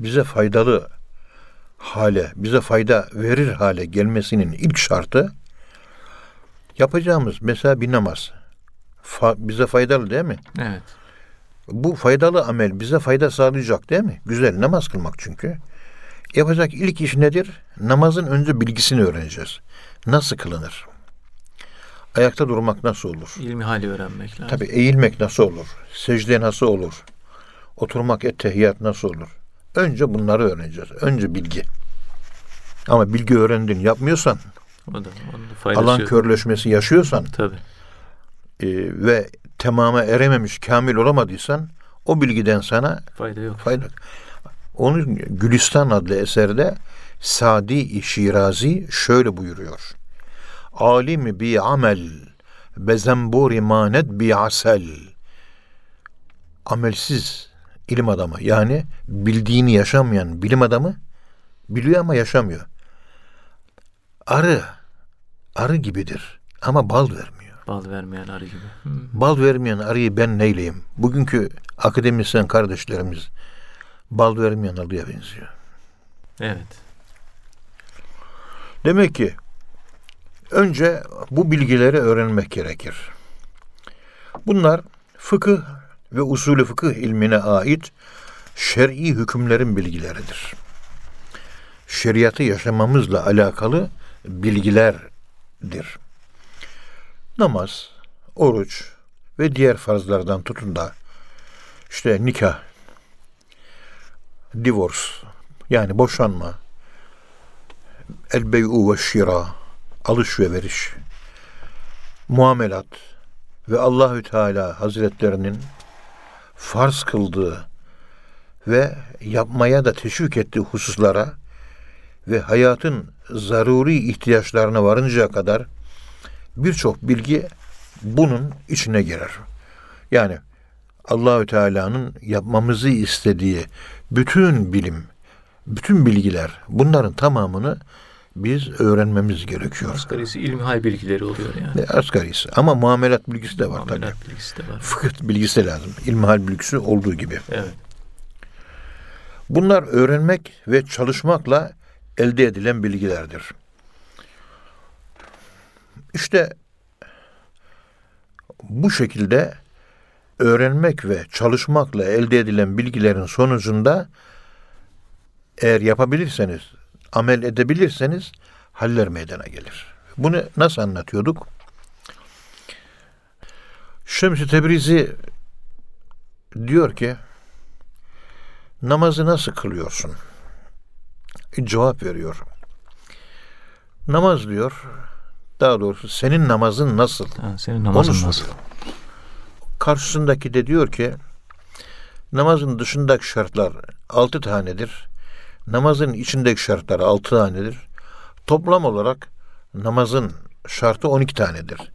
bize faydalı hale, bize fayda verir hale gelmesinin ilk şartı yapacağımız mesela bir namaz. Fa- bize faydalı değil mi? Evet. Bu faydalı amel bize fayda sağlayacak değil mi? Güzel namaz kılmak çünkü. Yapacak ilk iş nedir? Namazın önce bilgisini öğreneceğiz. Nasıl kılınır? Ayakta durmak nasıl olur? İlmi hali öğrenmek lazım. Tabi eğilmek nasıl olur? Secde nasıl olur? Oturmak ettehiyat nasıl olur? Önce bunları öğreneceğiz. Önce bilgi. Ama bilgi öğrendin yapmıyorsan, O da, da alan yok. körleşmesi yaşıyorsan Tabii. e, ve tamama erememiş, kamil olamadıysan o bilgiden sana Fayda yok. fayda. Onun Gülistan adlı eserde Sadi Şirazi şöyle buyuruyor. Alimi bi amel bezemburi manet bi asel. Amelsiz ilim adamı yani bildiğini yaşamayan bilim adamı biliyor ama yaşamıyor. arı, arı gibidir ama bal vermiyor. Bal vermeyen arı gibi. Hı. Bal vermeyen arıyı ben neyleyim? Bugünkü akademisyen kardeşlerimiz bal vermeyen arıya benziyor. Evet. Demek ki önce bu bilgileri öğrenmek gerekir. Bunlar fıkıh ve usulü fıkıh ilmine ait şer'i hükümlerin bilgileridir. Şeriatı yaşamamızla alakalı bilgilerdir. Namaz, oruç ve diğer farzlardan tutun da işte nikah, divorce. Yani boşanma, el bey'u ve şira, alış ve veriş, muamelat. Ve Allahü Teala Hazretlerinin farz kıldığı ve yapmaya da teşvik ettiği hususlara ve hayatın zaruri ihtiyaçlarına varıncaya kadar birçok bilgi bunun içine girer. Yani Allahü Teala'nın yapmamızı istediği bütün bilim, bütün bilgiler bunların tamamını biz öğrenmemiz gerekiyor. Asgarisi ilmihal bilgileri oluyor yani. Ne asgarisi. Ama muamelat bilgisi de var tabii. Muamelat bilgisi de var. Fıkıh bilgisi de lazım. İlmihal bilgisi olduğu gibi. Evet. Bunlar öğrenmek ve çalışmakla elde edilen bilgilerdir. İşte bu şekilde öğrenmek ve çalışmakla elde edilen bilgilerin sonucunda eğer yapabilirseniz, amel edebilirseniz haller meydana gelir. Bunu nasıl anlatıyorduk? Şems-i Tebrizi diyor ki namazı nasıl kılıyorsun? Cevap veriyor. Namaz diyor. Daha doğrusu senin namazın nasıl? Ha, senin namazın Onu nasıl? soruyor. Karşısındaki de diyor ki namazın dışındaki şartlar altı tanedir. Namazın içindeki şartlar altı tanedir. Toplam olarak namazın şartı 12 tanedir.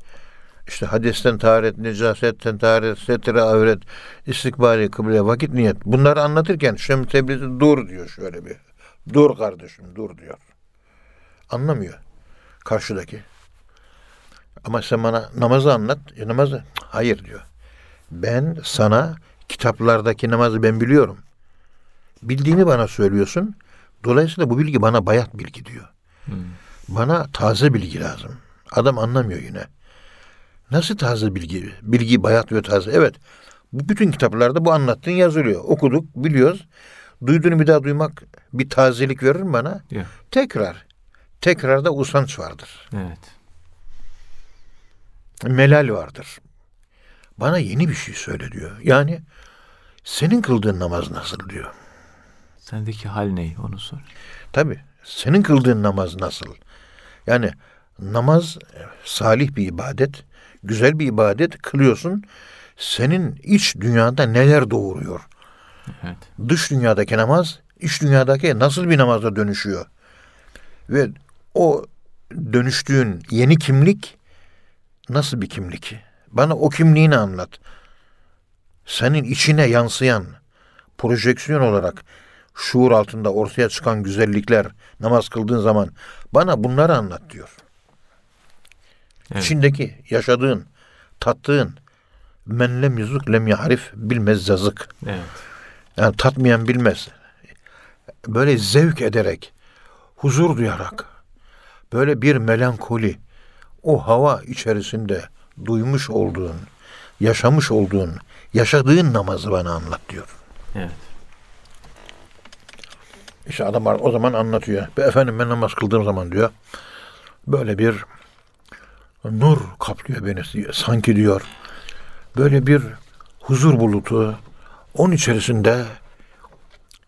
İşte hadesten taharet, necasetten taharet, setre avret, istikbali kıble, vakit niyet. Bunları anlatırken Şems Tebrizi dur diyor şöyle bir. Dur kardeşim dur diyor. Anlamıyor karşıdaki. Ama sen bana namazı anlat. E, namazı hayır diyor. Ben sana kitaplardaki namazı ben biliyorum. Bildiğini bana söylüyorsun. Dolayısıyla bu bilgi bana bayat bilgi diyor. Hmm. Bana taze bilgi lazım. Adam anlamıyor yine. Nasıl taze bilgi? Bilgi bayat ve taze. Evet. Bu bütün kitaplarda bu anlattığın yazılıyor. Okuduk, biliyoruz. Duyduğunu bir daha duymak bir tazelik verir mi bana? Yok. Tekrar. Tekrarda usanç vardır. Evet. Melal vardır. Bana yeni bir şey söyle diyor. Yani senin kıldığın namaz nasıl diyor. Sendeki hal ne? Onu sor. Tabi senin kıldığın namaz nasıl? Yani namaz salih bir ibadet, güzel bir ibadet kılıyorsun. Senin iç dünyada neler doğuruyor? Evet. Dış dünyadaki namaz, iç dünyadaki nasıl bir namaza dönüşüyor? Ve o dönüştüğün yeni kimlik nasıl bir kimlik? Bana o kimliğini anlat. Senin içine yansıyan projeksiyon olarak şuur altında ortaya çıkan güzellikler namaz kıldığın zaman bana bunları anlat diyor. Evet. İçindeki yaşadığın, tattığın men lem yuzuk lem yahrif bilmez zazık. Evet. Yani tatmayan bilmez. Böyle zevk ederek, huzur duyarak, böyle bir melankoli, o hava içerisinde duymuş olduğun, yaşamış olduğun, yaşadığın namazı bana anlat diyor. Evet. İşte adam o zaman anlatıyor. Be efendim ben namaz kıldığım zaman diyor, böyle bir nur kaplıyor beni diyor. Sanki diyor, böyle bir huzur bulutu, onun içerisinde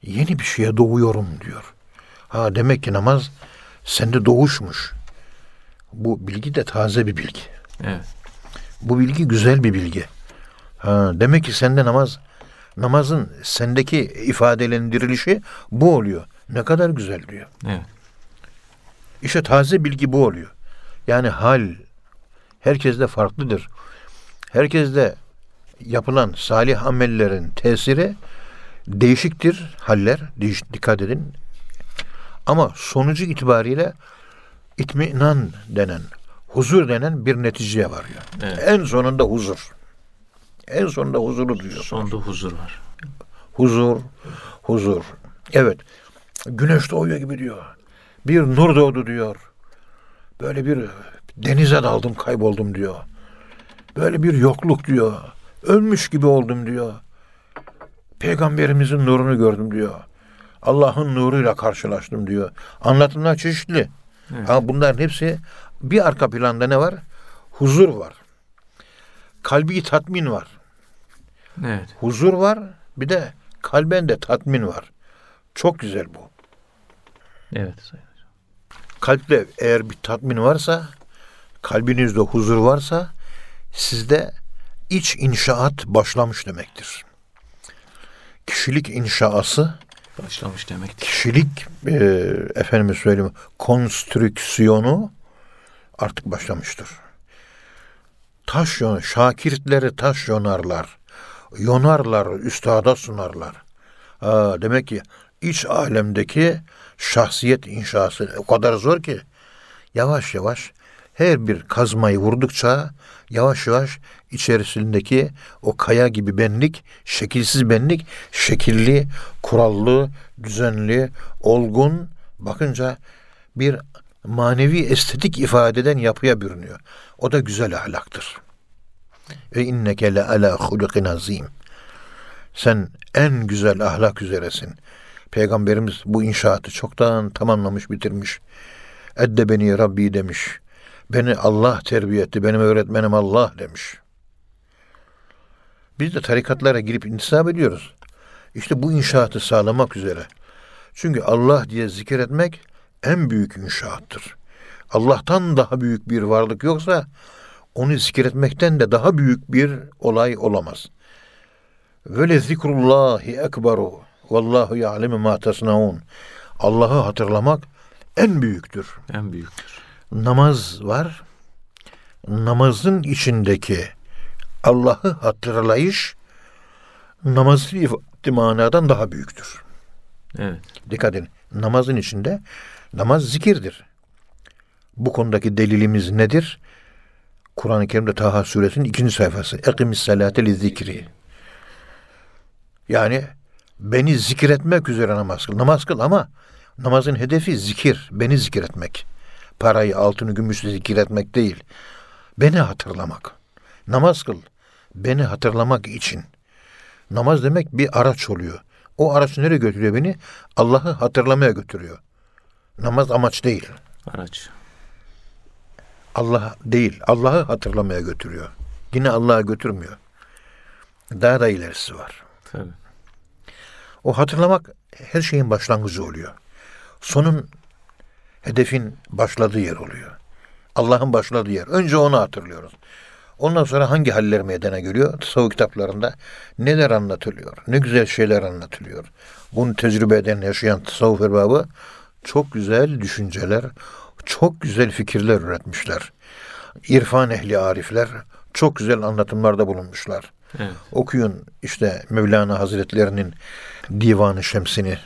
yeni bir şeye doğuyorum diyor. Ha demek ki namaz sende doğuşmuş. Bu bilgi de taze bir bilgi. Evet. Bu bilgi güzel bir bilgi. Ha, demek ki sende namaz, namazın sendeki ifadelendirilişi bu oluyor. Ne kadar güzel diyor. Evet. İşte taze bilgi bu oluyor. Yani hal herkeste farklıdır. Herkeste yapılan salih amellerin tesiri değişiktir haller. Değiş, dikkat edin. Ama sonucu itibariyle itminan denen, huzur denen bir neticeye varıyor. Evet. En sonunda huzur. En sonunda huzuru duyuyor. Sonda huzur var. Huzur, huzur. Evet. Güneş doğuyor gibi diyor. Bir nur doğdu diyor. Böyle bir denize daldım, kayboldum diyor. Böyle bir yokluk diyor. Ölmüş gibi oldum diyor. Peygamberimizin nurunu gördüm diyor. Allah'ın nuruyla karşılaştım diyor. Anlatımlar çeşitli. Evet. Ama bunların hepsi bir arka planda ne var? Huzur var. Kalbi tatmin var. Evet. Huzur var. Bir de kalben de tatmin var. Çok güzel bu. Evet. Sayın Hocam. Kalpte eğer bir tatmin varsa, kalbinizde huzur varsa sizde iç inşaat başlamış demektir. Kişilik inşası, Başlamış demektir. kişilik e, efendime söyleyeyim konstrüksiyonu artık başlamıştır. Taş yon, şakirtleri taş yonarlar. Yonarlar, üstada sunarlar. Aa, demek ki iç alemdeki şahsiyet inşası o kadar zor ki yavaş yavaş her bir kazmayı vurdukça yavaş yavaş içerisindeki o kaya gibi benlik, şekilsiz benlik, şekilli, kurallı, düzenli, olgun bakınca bir manevi estetik ifade eden yapıya bürünüyor. O da güzel ahlaktır. Ve inneke le ala hulukin azim. Sen en güzel ahlak üzeresin. Peygamberimiz bu inşaatı çoktan tamamlamış, bitirmiş. Edde beni Rabbi demiş. Beni Allah terbiye etti, benim öğretmenim Allah demiş. Biz de tarikatlara girip intisap ediyoruz. İşte bu inşaatı sağlamak üzere. Çünkü Allah diye zikir etmek en büyük inşaattır. Allah'tan daha büyük bir varlık yoksa onu zikretmekten de daha büyük bir olay olamaz. Ve zikrullahi ekberu vallahu ya'lemu ma tasnaun. Allah'ı hatırlamak en büyüktür. En büyüktür. Namaz var. Namazın içindeki Allah'ı hatırlayış namazı ifade manadan daha büyüktür. Evet. Dikkat edin. Namazın içinde namaz zikirdir. Bu konudaki delilimiz nedir? Kur'an-ı Kerim'de Taha suresinin ikinci sayfası. Ekimis salate li zikri. Yani beni zikretmek üzere namaz kıl. Namaz kıl ama namazın hedefi zikir. Beni zikretmek. Parayı, altını, gümüşü zikretmek değil. Beni hatırlamak. Namaz kıl. Beni hatırlamak için. Namaz demek bir araç oluyor. O araç nereye götürüyor beni? Allah'ı hatırlamaya götürüyor. Namaz amaç değil. Araç. Allah değil. Allah'ı hatırlamaya götürüyor. Yine Allah'a götürmüyor. Daha da ilerisi var. Tabii. O hatırlamak her şeyin başlangıcı oluyor. Sonun hedefin başladığı yer oluyor. Allah'ın başladığı yer. Önce onu hatırlıyoruz. Ondan sonra hangi haller meydana geliyor? Tasavvuf kitaplarında neler anlatılıyor? Ne güzel şeyler anlatılıyor. Bunu tecrübe eden, yaşayan tasavvuf erbabı çok güzel düşünceler, çok güzel fikirler üretmişler. İrfan ehli arifler çok güzel anlatımlarda bulunmuşlar. Evet. Okuyun işte Mevlana Hazretlerinin Divanı Şemsini,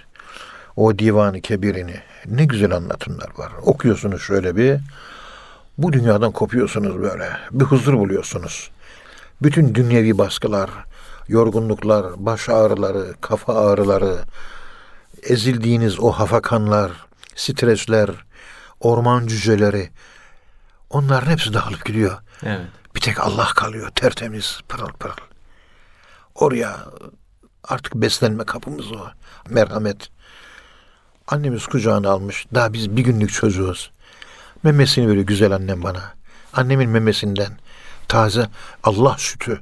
o Divanı Kebirini. Ne güzel anlatımlar var. Okuyorsunuz şöyle bir, bu dünyadan kopuyorsunuz böyle. Bir huzur buluyorsunuz. Bütün dünyevi baskılar, yorgunluklar, baş ağrıları, kafa ağrıları, ezildiğiniz o hafakanlar, stresler, orman cüceleri, onların hepsi dağılıp gidiyor. Evet. Bir tek Allah kalıyor tertemiz pırıl pırıl. Oraya artık beslenme kapımız o. Merhamet. Annemiz kucağına almış. Daha biz bir günlük çocuğuz. Memesini böyle güzel annem bana. Annemin memesinden taze Allah sütü.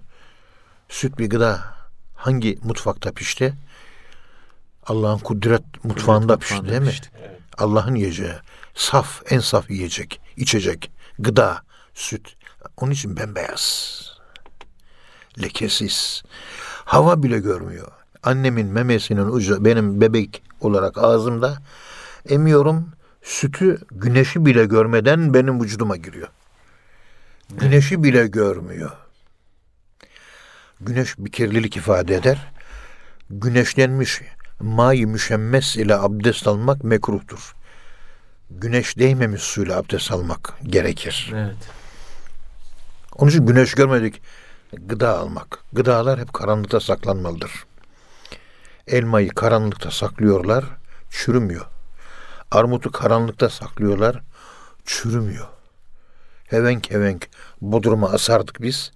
Süt bir gıda. Hangi mutfakta pişti? Allah'ın kudret mutfağında pişti değil mi? Evet. Allah'ın yiyeceği. Saf, en saf yiyecek, içecek, gıda, süt. Onun için bembeyaz. Lekesiz. Hava bile görmüyor. Annemin memesinin ucu benim bebek olarak ağzımda emiyorum. Sütü güneşi bile görmeden benim vücuduma giriyor. Güneşi bile görmüyor. Güneş bir kirlilik ifade eder. Güneşlenmiş may müşemmes ile abdest almak mekruhtur. güneş değmemiş suyla abdest almak gerekir. Evet. Onun için güneş görmedik gıda almak. Gıdalar hep karanlıkta saklanmalıdır. Elmayı karanlıkta saklıyorlar, çürümüyor. Armutu karanlıkta saklıyorlar, çürümüyor. Hevenk hevenk Bodrum'a asardık biz.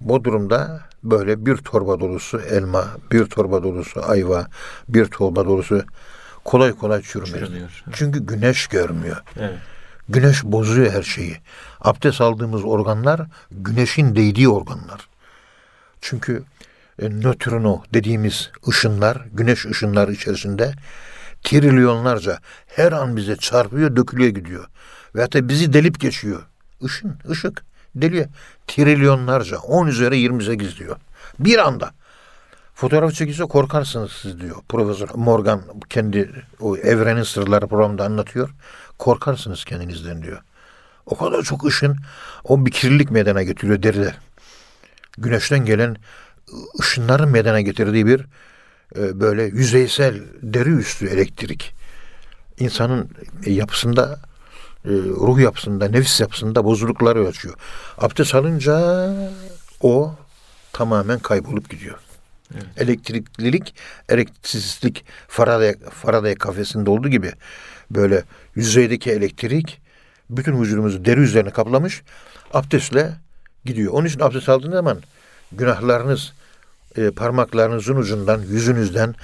Bodrum'da böyle bir torba dolusu elma, bir torba dolusu ayva, bir torba dolusu kolay kolay. Çürümüyor. Çünkü güneş görmüyor. Evet. Güneş bozuyor her şeyi. Abdest aldığımız organlar güneşin değdiği organlar. Çünkü e, nötrino dediğimiz ışınlar, güneş ışınları içerisinde trilyonlarca her an bize çarpıyor, dökülüyor gidiyor. Ve hatta bizi delip geçiyor. Işın, ışık deliyor. Trilyonlarca, 10 üzeri 28 diyor. Bir anda. Fotoğraf çekilse korkarsınız siz diyor. Profesör Morgan kendi o evrenin sırları programında anlatıyor. Korkarsınız kendinizden diyor. O kadar çok ışın o bir kirlilik meydana getiriyor deride. Güneşten gelen ışınların meydana getirdiği bir e, böyle yüzeysel deri üstü elektrik. İnsanın yapısında ruh yapısında, nefis yapısında bozuklukları ölçüyor. Abdest alınca o tamamen kaybolup gidiyor. Evet. Elektriklilik, elektriksizlik Faraday, Faraday kafesinde olduğu gibi böyle yüzeydeki elektrik bütün vücudumuzu deri üzerine kaplamış abdestle gidiyor. Onun için abdest aldığınız zaman günahlarınız e, parmaklarınızın ucundan, yüzünüzden,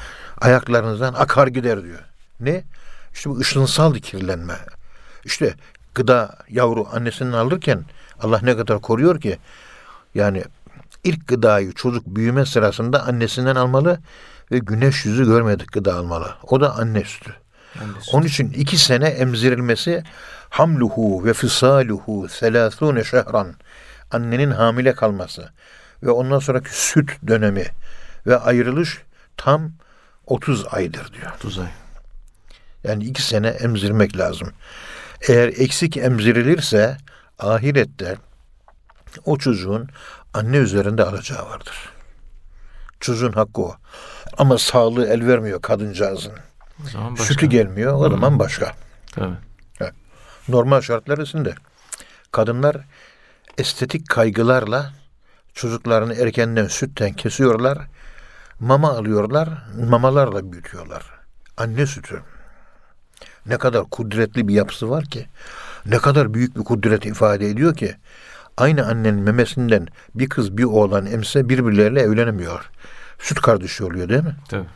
ayaklarınızdan akar gider diyor. Ne? İşte bu ışınsal kirlenme. İşte gıda yavru annesinden alırken Allah ne kadar koruyor ki yani ilk gıdayı çocuk büyüme sırasında annesinden almalı ve güneş yüzü görmedik gıda almalı. O da anne sütü. Onun için iki sene emzirilmesi hamluhu ve fisaluhu selasune şehran annenin hamile kalması ve ondan sonraki süt dönemi ve ayrılış tam 30 aydır diyor. Tuzay. Yani iki sene emzirmek lazım. Eğer eksik emzirilirse ahirette o çocuğun anne üzerinde alacağı vardır. Çocuğun hakkı o. Ama sağlığı el vermiyor kadıncağızın. Sütü gelmiyor o zaman başka. Tabii. Normal şartlar içinde kadınlar estetik kaygılarla çocuklarını erkenden sütten kesiyorlar. Mama alıyorlar, mamalarla büyütüyorlar. Anne sütü. Ne kadar kudretli bir yapısı var ki. Ne kadar büyük bir kudret ifade ediyor ki. Aynı annenin memesinden bir kız bir oğlan emse birbirleriyle evlenemiyor. Süt kardeşi oluyor değil mi? Tabii.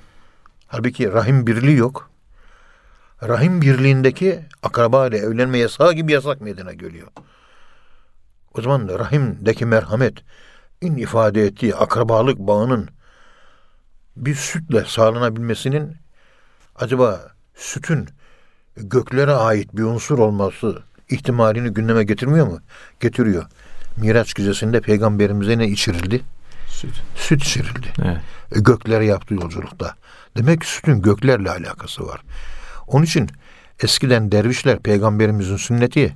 Halbuki rahim birliği yok. Rahim birliğindeki akraba ile evlenme yasağı gibi yasak meydana geliyor. O zaman da rahimdeki merhamet in ifade ettiği akrabalık bağının bir sütle sağlanabilmesinin acaba sütün göklere ait bir unsur olması ihtimalini gündeme getirmiyor mu? Getiriyor. Miraç gecesinde peygamberimize ne içirildi? Süt. Süt içirildi. Evet. E, göklere yaptığı yolculukta. Demek ki sütün göklerle alakası var. Onun için eskiden dervişler peygamberimizin sünneti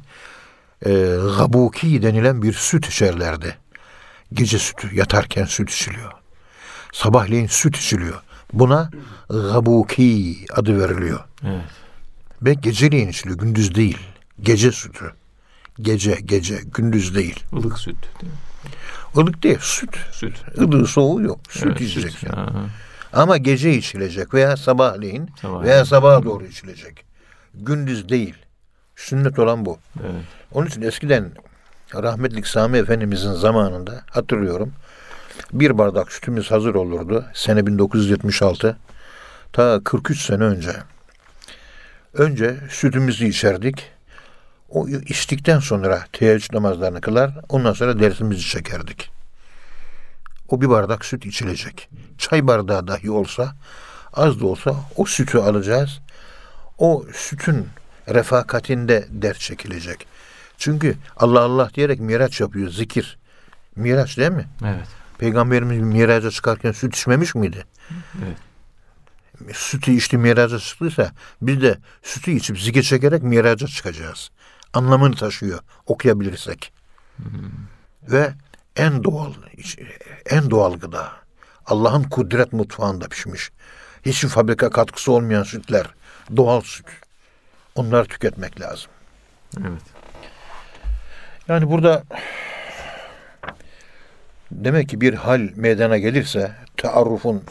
e, gabuki denilen bir süt içerlerdi. Gece sütü yatarken süt içiliyor. Sabahleyin süt içiliyor. Buna gabuki adı veriliyor. Evet. Ve geceleyin içiliyor, gündüz değil. Gece sütü. Gece, gece, gündüz değil. Ilık süt. Değil mi? Ilık değil, süt. Süt. Ilığı soğuğu yok. Süt Evet, içeceksin. Aha. Ama gece içilecek veya sabahleyin Sabahleyin. veya sabaha doğru içilecek. Gündüz değil. Sünnet olan bu. Evet. Onun için eskiden rahmetlik Sami Efendimizin zamanında hatırlıyorum. Bir bardak sütümüz hazır olurdu. Sene 1976. Ta 43 sene önce. Önce sütümüzü içerdik. O içtikten sonra teheccüd namazlarını kılar. Ondan sonra dersimizi çekerdik. O bir bardak süt içilecek. Çay bardağı dahi olsa az da olsa o sütü alacağız. O sütün refakatinde ders çekilecek. Çünkü Allah Allah diyerek miraç yapıyor zikir. Miraç değil mi? Evet. Peygamberimiz miraca çıkarken süt içmemiş miydi? Evet. Sütü içti miraca çıktıysa biz de sütü içip zikir çekerek miraca çıkacağız. Anlamını taşıyor okuyabilirsek. Ve en doğal en doğal gıda. Allah'ın kudret mutfağında pişmiş. Hiçbir fabrika katkısı olmayan sütler. Doğal süt. Onları tüketmek lazım. Evet. Yani burada demek ki bir hal meydana gelirse taarrufun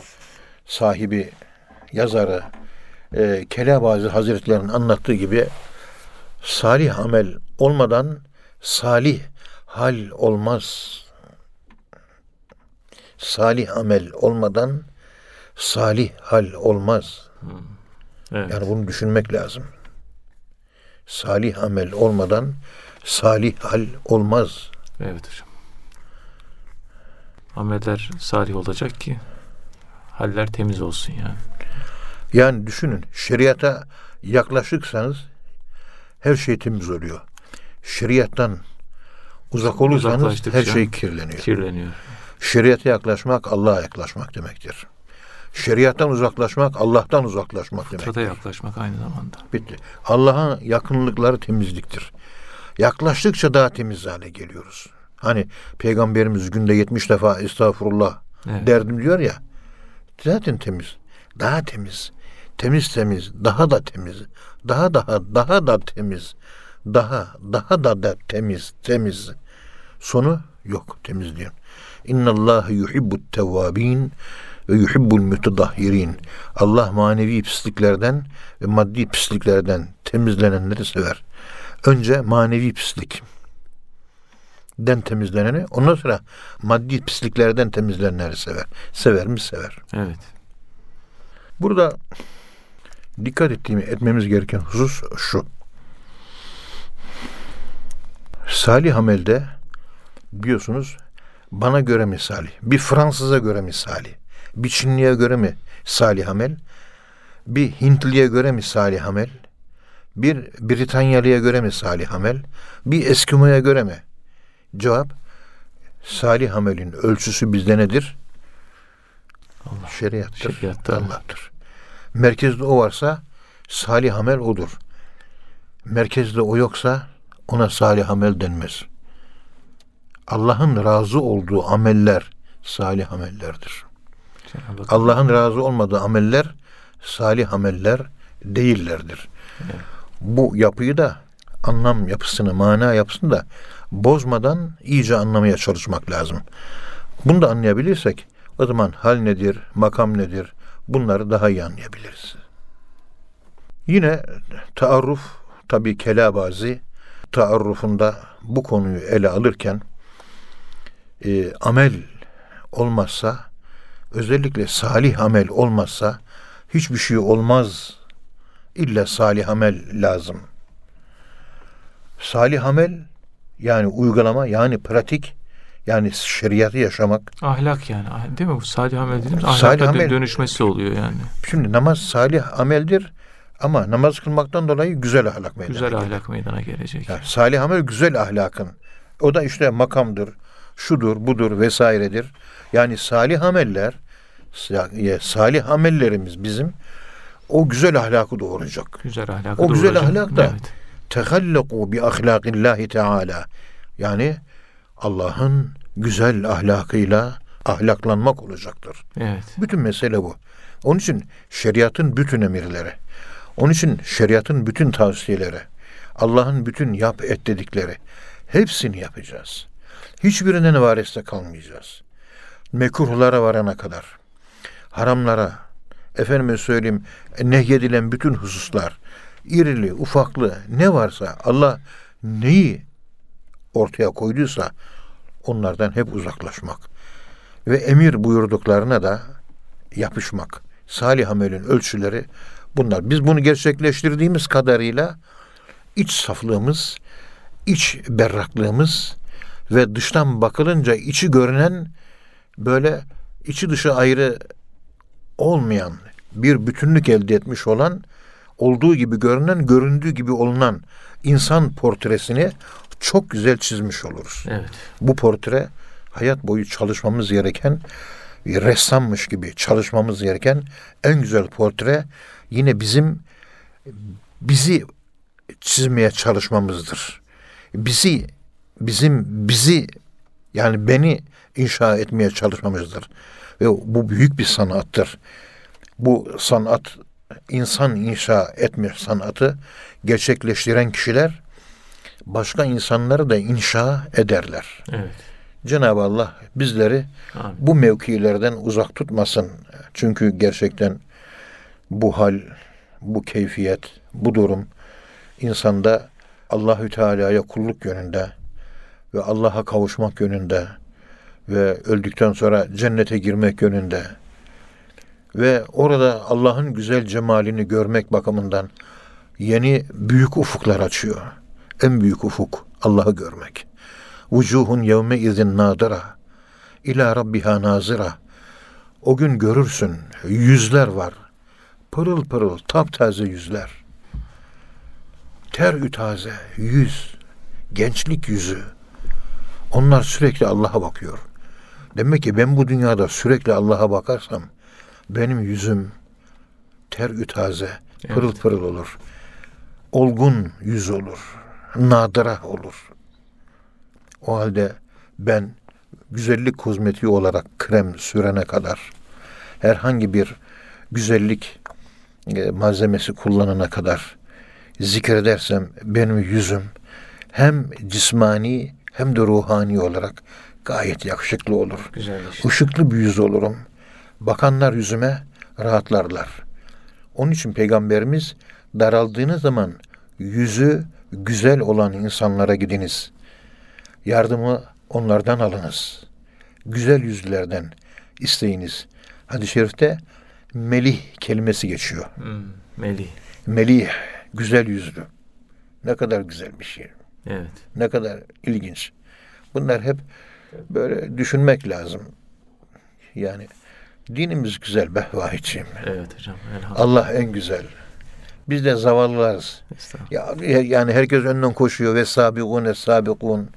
sahibi, yazarı, e, Kelabazi Hazretleri'nin anlattığı gibi salih amel olmadan salih hal olmaz. Salih amel olmadan salih hal olmaz. Evet. Yani bunu düşünmek lazım. Salih amel olmadan salih hal olmaz. Evet hocam. Ameller salih olacak ki haller temiz olsun yani. Yani düşünün şeriata yaklaşıksanız her şey temiz oluyor. Şeriattan uzak olursanız her şey kirleniyor. Kirleniyor. Şeriata yaklaşmak Allah'a yaklaşmak demektir. Şeriattan uzaklaşmak Allah'tan uzaklaşmak demektir. Fıtrata yaklaşmak aynı zamanda. Bitti. Allah'a yakınlıkları temizliktir. Yaklaştıkça daha temiz hale geliyoruz. Hani Peygamberimiz günde 70 defa estağfurullah Evet. derdim diyor ya. Zaten temiz. Daha temiz. Temiz temiz. Daha da temiz. Daha daha daha da temiz. Daha daha da da temiz temiz. Sonu yok temizliğin. İnna Allah yuhibbut tevvabin ve yuhibbul mütedahhirin. Allah manevi pisliklerden ve maddi pisliklerden temizlenenleri sever. Önce manevi pislik den temizleneni, ondan sonra maddi pisliklerden temizlenenleri sever. Sever mi? Sever. Evet. Burada dikkat ettiğim, etmemiz gereken husus şu. Salih amelde biliyorsunuz bana göre misali, bir Fransız'a göre misali, bir Çinliye göre mi salih amel, bir Hintliye göre mi salih amel, bir Britanyalıya göre mi salih amel, bir Eskimo'ya göre mi? Cevap, salih amelin ölçüsü bizde nedir? Allah. Şeriattır. Şeriatta. Allah'tır. Merkezde o varsa salih amel odur. Merkezde o yoksa ona salih amel denmez. Allah'ın razı olduğu ameller salih amellerdir. Allah'ın razı olmadığı ameller salih ameller değillerdir. Evet. Bu yapıyı da anlam yapısını, mana yapısını da bozmadan iyice anlamaya çalışmak lazım. Bunu da anlayabilirsek o zaman hal nedir, makam nedir bunları daha iyi anlayabiliriz. Yine taarruf tabi kelabazi taarrufunda bu konuyu ele alırken e, amel olmazsa özellikle salih amel olmazsa hiçbir şey olmaz. İlla salih amel lazım. Salih amel yani uygulama yani pratik yani şeriatı yaşamak. Ahlak yani. Ah- Değil mi? Bu salih amel dediğimiz Salih ahlaka dö- amel- dönüşmesi oluyor yani. Şimdi namaz salih ameldir ama namaz kılmaktan dolayı güzel ahlak meydana Güzel gelir. ahlak meydana gelecek. Yani salih amel güzel ahlakın. O da işte makamdır, şudur, budur vesairedir. Yani salih ameller, sa- salih amellerimiz bizim o güzel ahlakı doğuracak. Güzel ahlakı O güzel doğuracak. ahlak da- Evet. Tehallaku bi ahlakillahi teala. Yani Allah'ın güzel ahlakıyla ahlaklanmak olacaktır. Evet. Bütün mesele bu. Onun için şeriatın bütün emirleri, onun için şeriatın bütün tavsiyeleri, Allah'ın bütün yap et dedikleri hepsini yapacağız. Hiçbirinden variste kalmayacağız. Mekruhlara varana kadar, haramlara, efendime söyleyeyim nehyedilen bütün hususlar, irili, ufaklı ne varsa Allah neyi ortaya koyduysa onlardan hep uzaklaşmak ve emir buyurduklarına da yapışmak. Salih amelin ölçüleri bunlar. Biz bunu gerçekleştirdiğimiz kadarıyla iç saflığımız, iç berraklığımız ve dıştan bakılınca içi görünen böyle içi dışı ayrı olmayan bir bütünlük elde etmiş olan olduğu gibi görünen, göründüğü gibi olunan insan portresini çok güzel çizmiş oluruz. Evet. Bu portre hayat boyu çalışmamız gereken bir ressammış gibi çalışmamız gereken en güzel portre yine bizim bizi çizmeye çalışmamızdır. Bizi bizim bizi yani beni inşa etmeye çalışmamızdır. Ve bu büyük bir sanattır. Bu sanat insan inşa etme sanatı gerçekleştiren kişiler başka insanları da inşa ederler. Evet. Cenab-ı Allah bizleri Amin. bu mevkilerden uzak tutmasın. Çünkü gerçekten bu hal, bu keyfiyet, bu durum insanda Allahü Teala'ya kulluk yönünde ve Allah'a kavuşmak yönünde ve öldükten sonra cennete girmek yönünde ve orada Allah'ın güzel cemalini görmek bakımından yeni büyük ufuklar açıyor. En büyük ufuk Allah'ı görmek. Vucuhun yevme izin nadira ila rabbiha nazira. O gün görürsün yüzler var. Pırıl pırıl taptaze yüzler. Ter ütaze yüz. Gençlik yüzü. Onlar sürekli Allah'a bakıyor. Demek ki ben bu dünyada sürekli Allah'a bakarsam benim yüzüm ter ütaze, pırıl Evet. pırıl olur. Olgun yüz olur. Nadıra olur. O halde ben güzellik kozmetiği olarak krem sürene kadar herhangi bir güzellik e, malzemesi kullanana kadar zikredersem benim yüzüm hem cismani hem de ruhani olarak gayet yakışıklı olur. Güzelleşti. Işıklı bir yüz olurum. Bakanlar yüzüme rahatlarlar. Onun için peygamberimiz daraldığınız zaman yüzü güzel olan insanlara gidiniz. Yardımı onlardan alınız. Güzel yüzlülerden isteyiniz. Hadis-i şerifte melih kelimesi geçiyor. Hmm, Melih. Melih, güzel yüzlü. Ne kadar güzel bir şey. Evet. Ne kadar ilginç. Bunlar hep böyle düşünmek lazım. Yani dinimiz güzel be vahidciğim. Evet hocam. Elhamdülillah. Allah en güzel. Biz de zavallılarız. Ya, yani herkes önden koşuyor ve sabikun sabikun.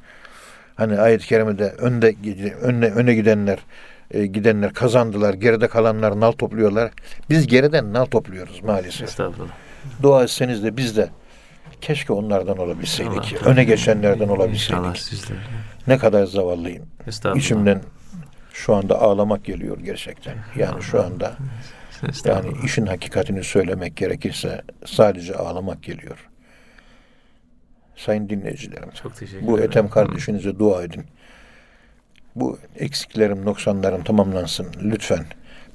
Hani ayet-i kerimede önde önne, öne gidenler e, gidenler kazandılar. Geride kalanlar nal topluyorlar. Biz geriden nal topluyoruz maalesef. Estağfurullah. Dua etseniz de biz de keşke onlardan olabilseydik. Allah- öne geçenlerden olabilseydik. İnşallah sizler. Ne kadar zavallıyım. İçimden şu anda ağlamak geliyor gerçekten. Yani şu anda yani işin hakikatini söylemek gerekirse sadece ağlamak geliyor. Sayın dinleyicilerim, Çok teşekkür bu ederim. Ethem kardeşinize dua edin. Bu eksiklerim, noksanlarım tamamlansın lütfen.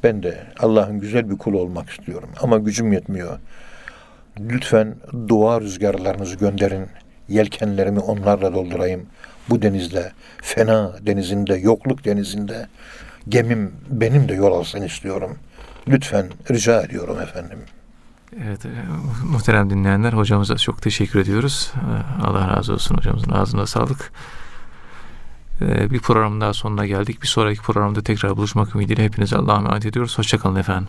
Ben de Allah'ın güzel bir kulu olmak istiyorum ama gücüm yetmiyor. Lütfen dua rüzgarlarınızı gönderin. Yelkenlerimi onlarla doldurayım. Bu denizde, fena denizinde, yokluk denizinde gemim benim de yol alsın istiyorum. Lütfen rica ediyorum efendim. Evet, e, muhterem dinleyenler hocamıza çok teşekkür ediyoruz. E, Allah razı olsun hocamızın ağzına sağlık. E, Bir program daha sonuna geldik. Bir sonraki programda tekrar buluşmak ümidiyle hepinize Allah'a emanet ediyoruz. Hoşçakalın efendim.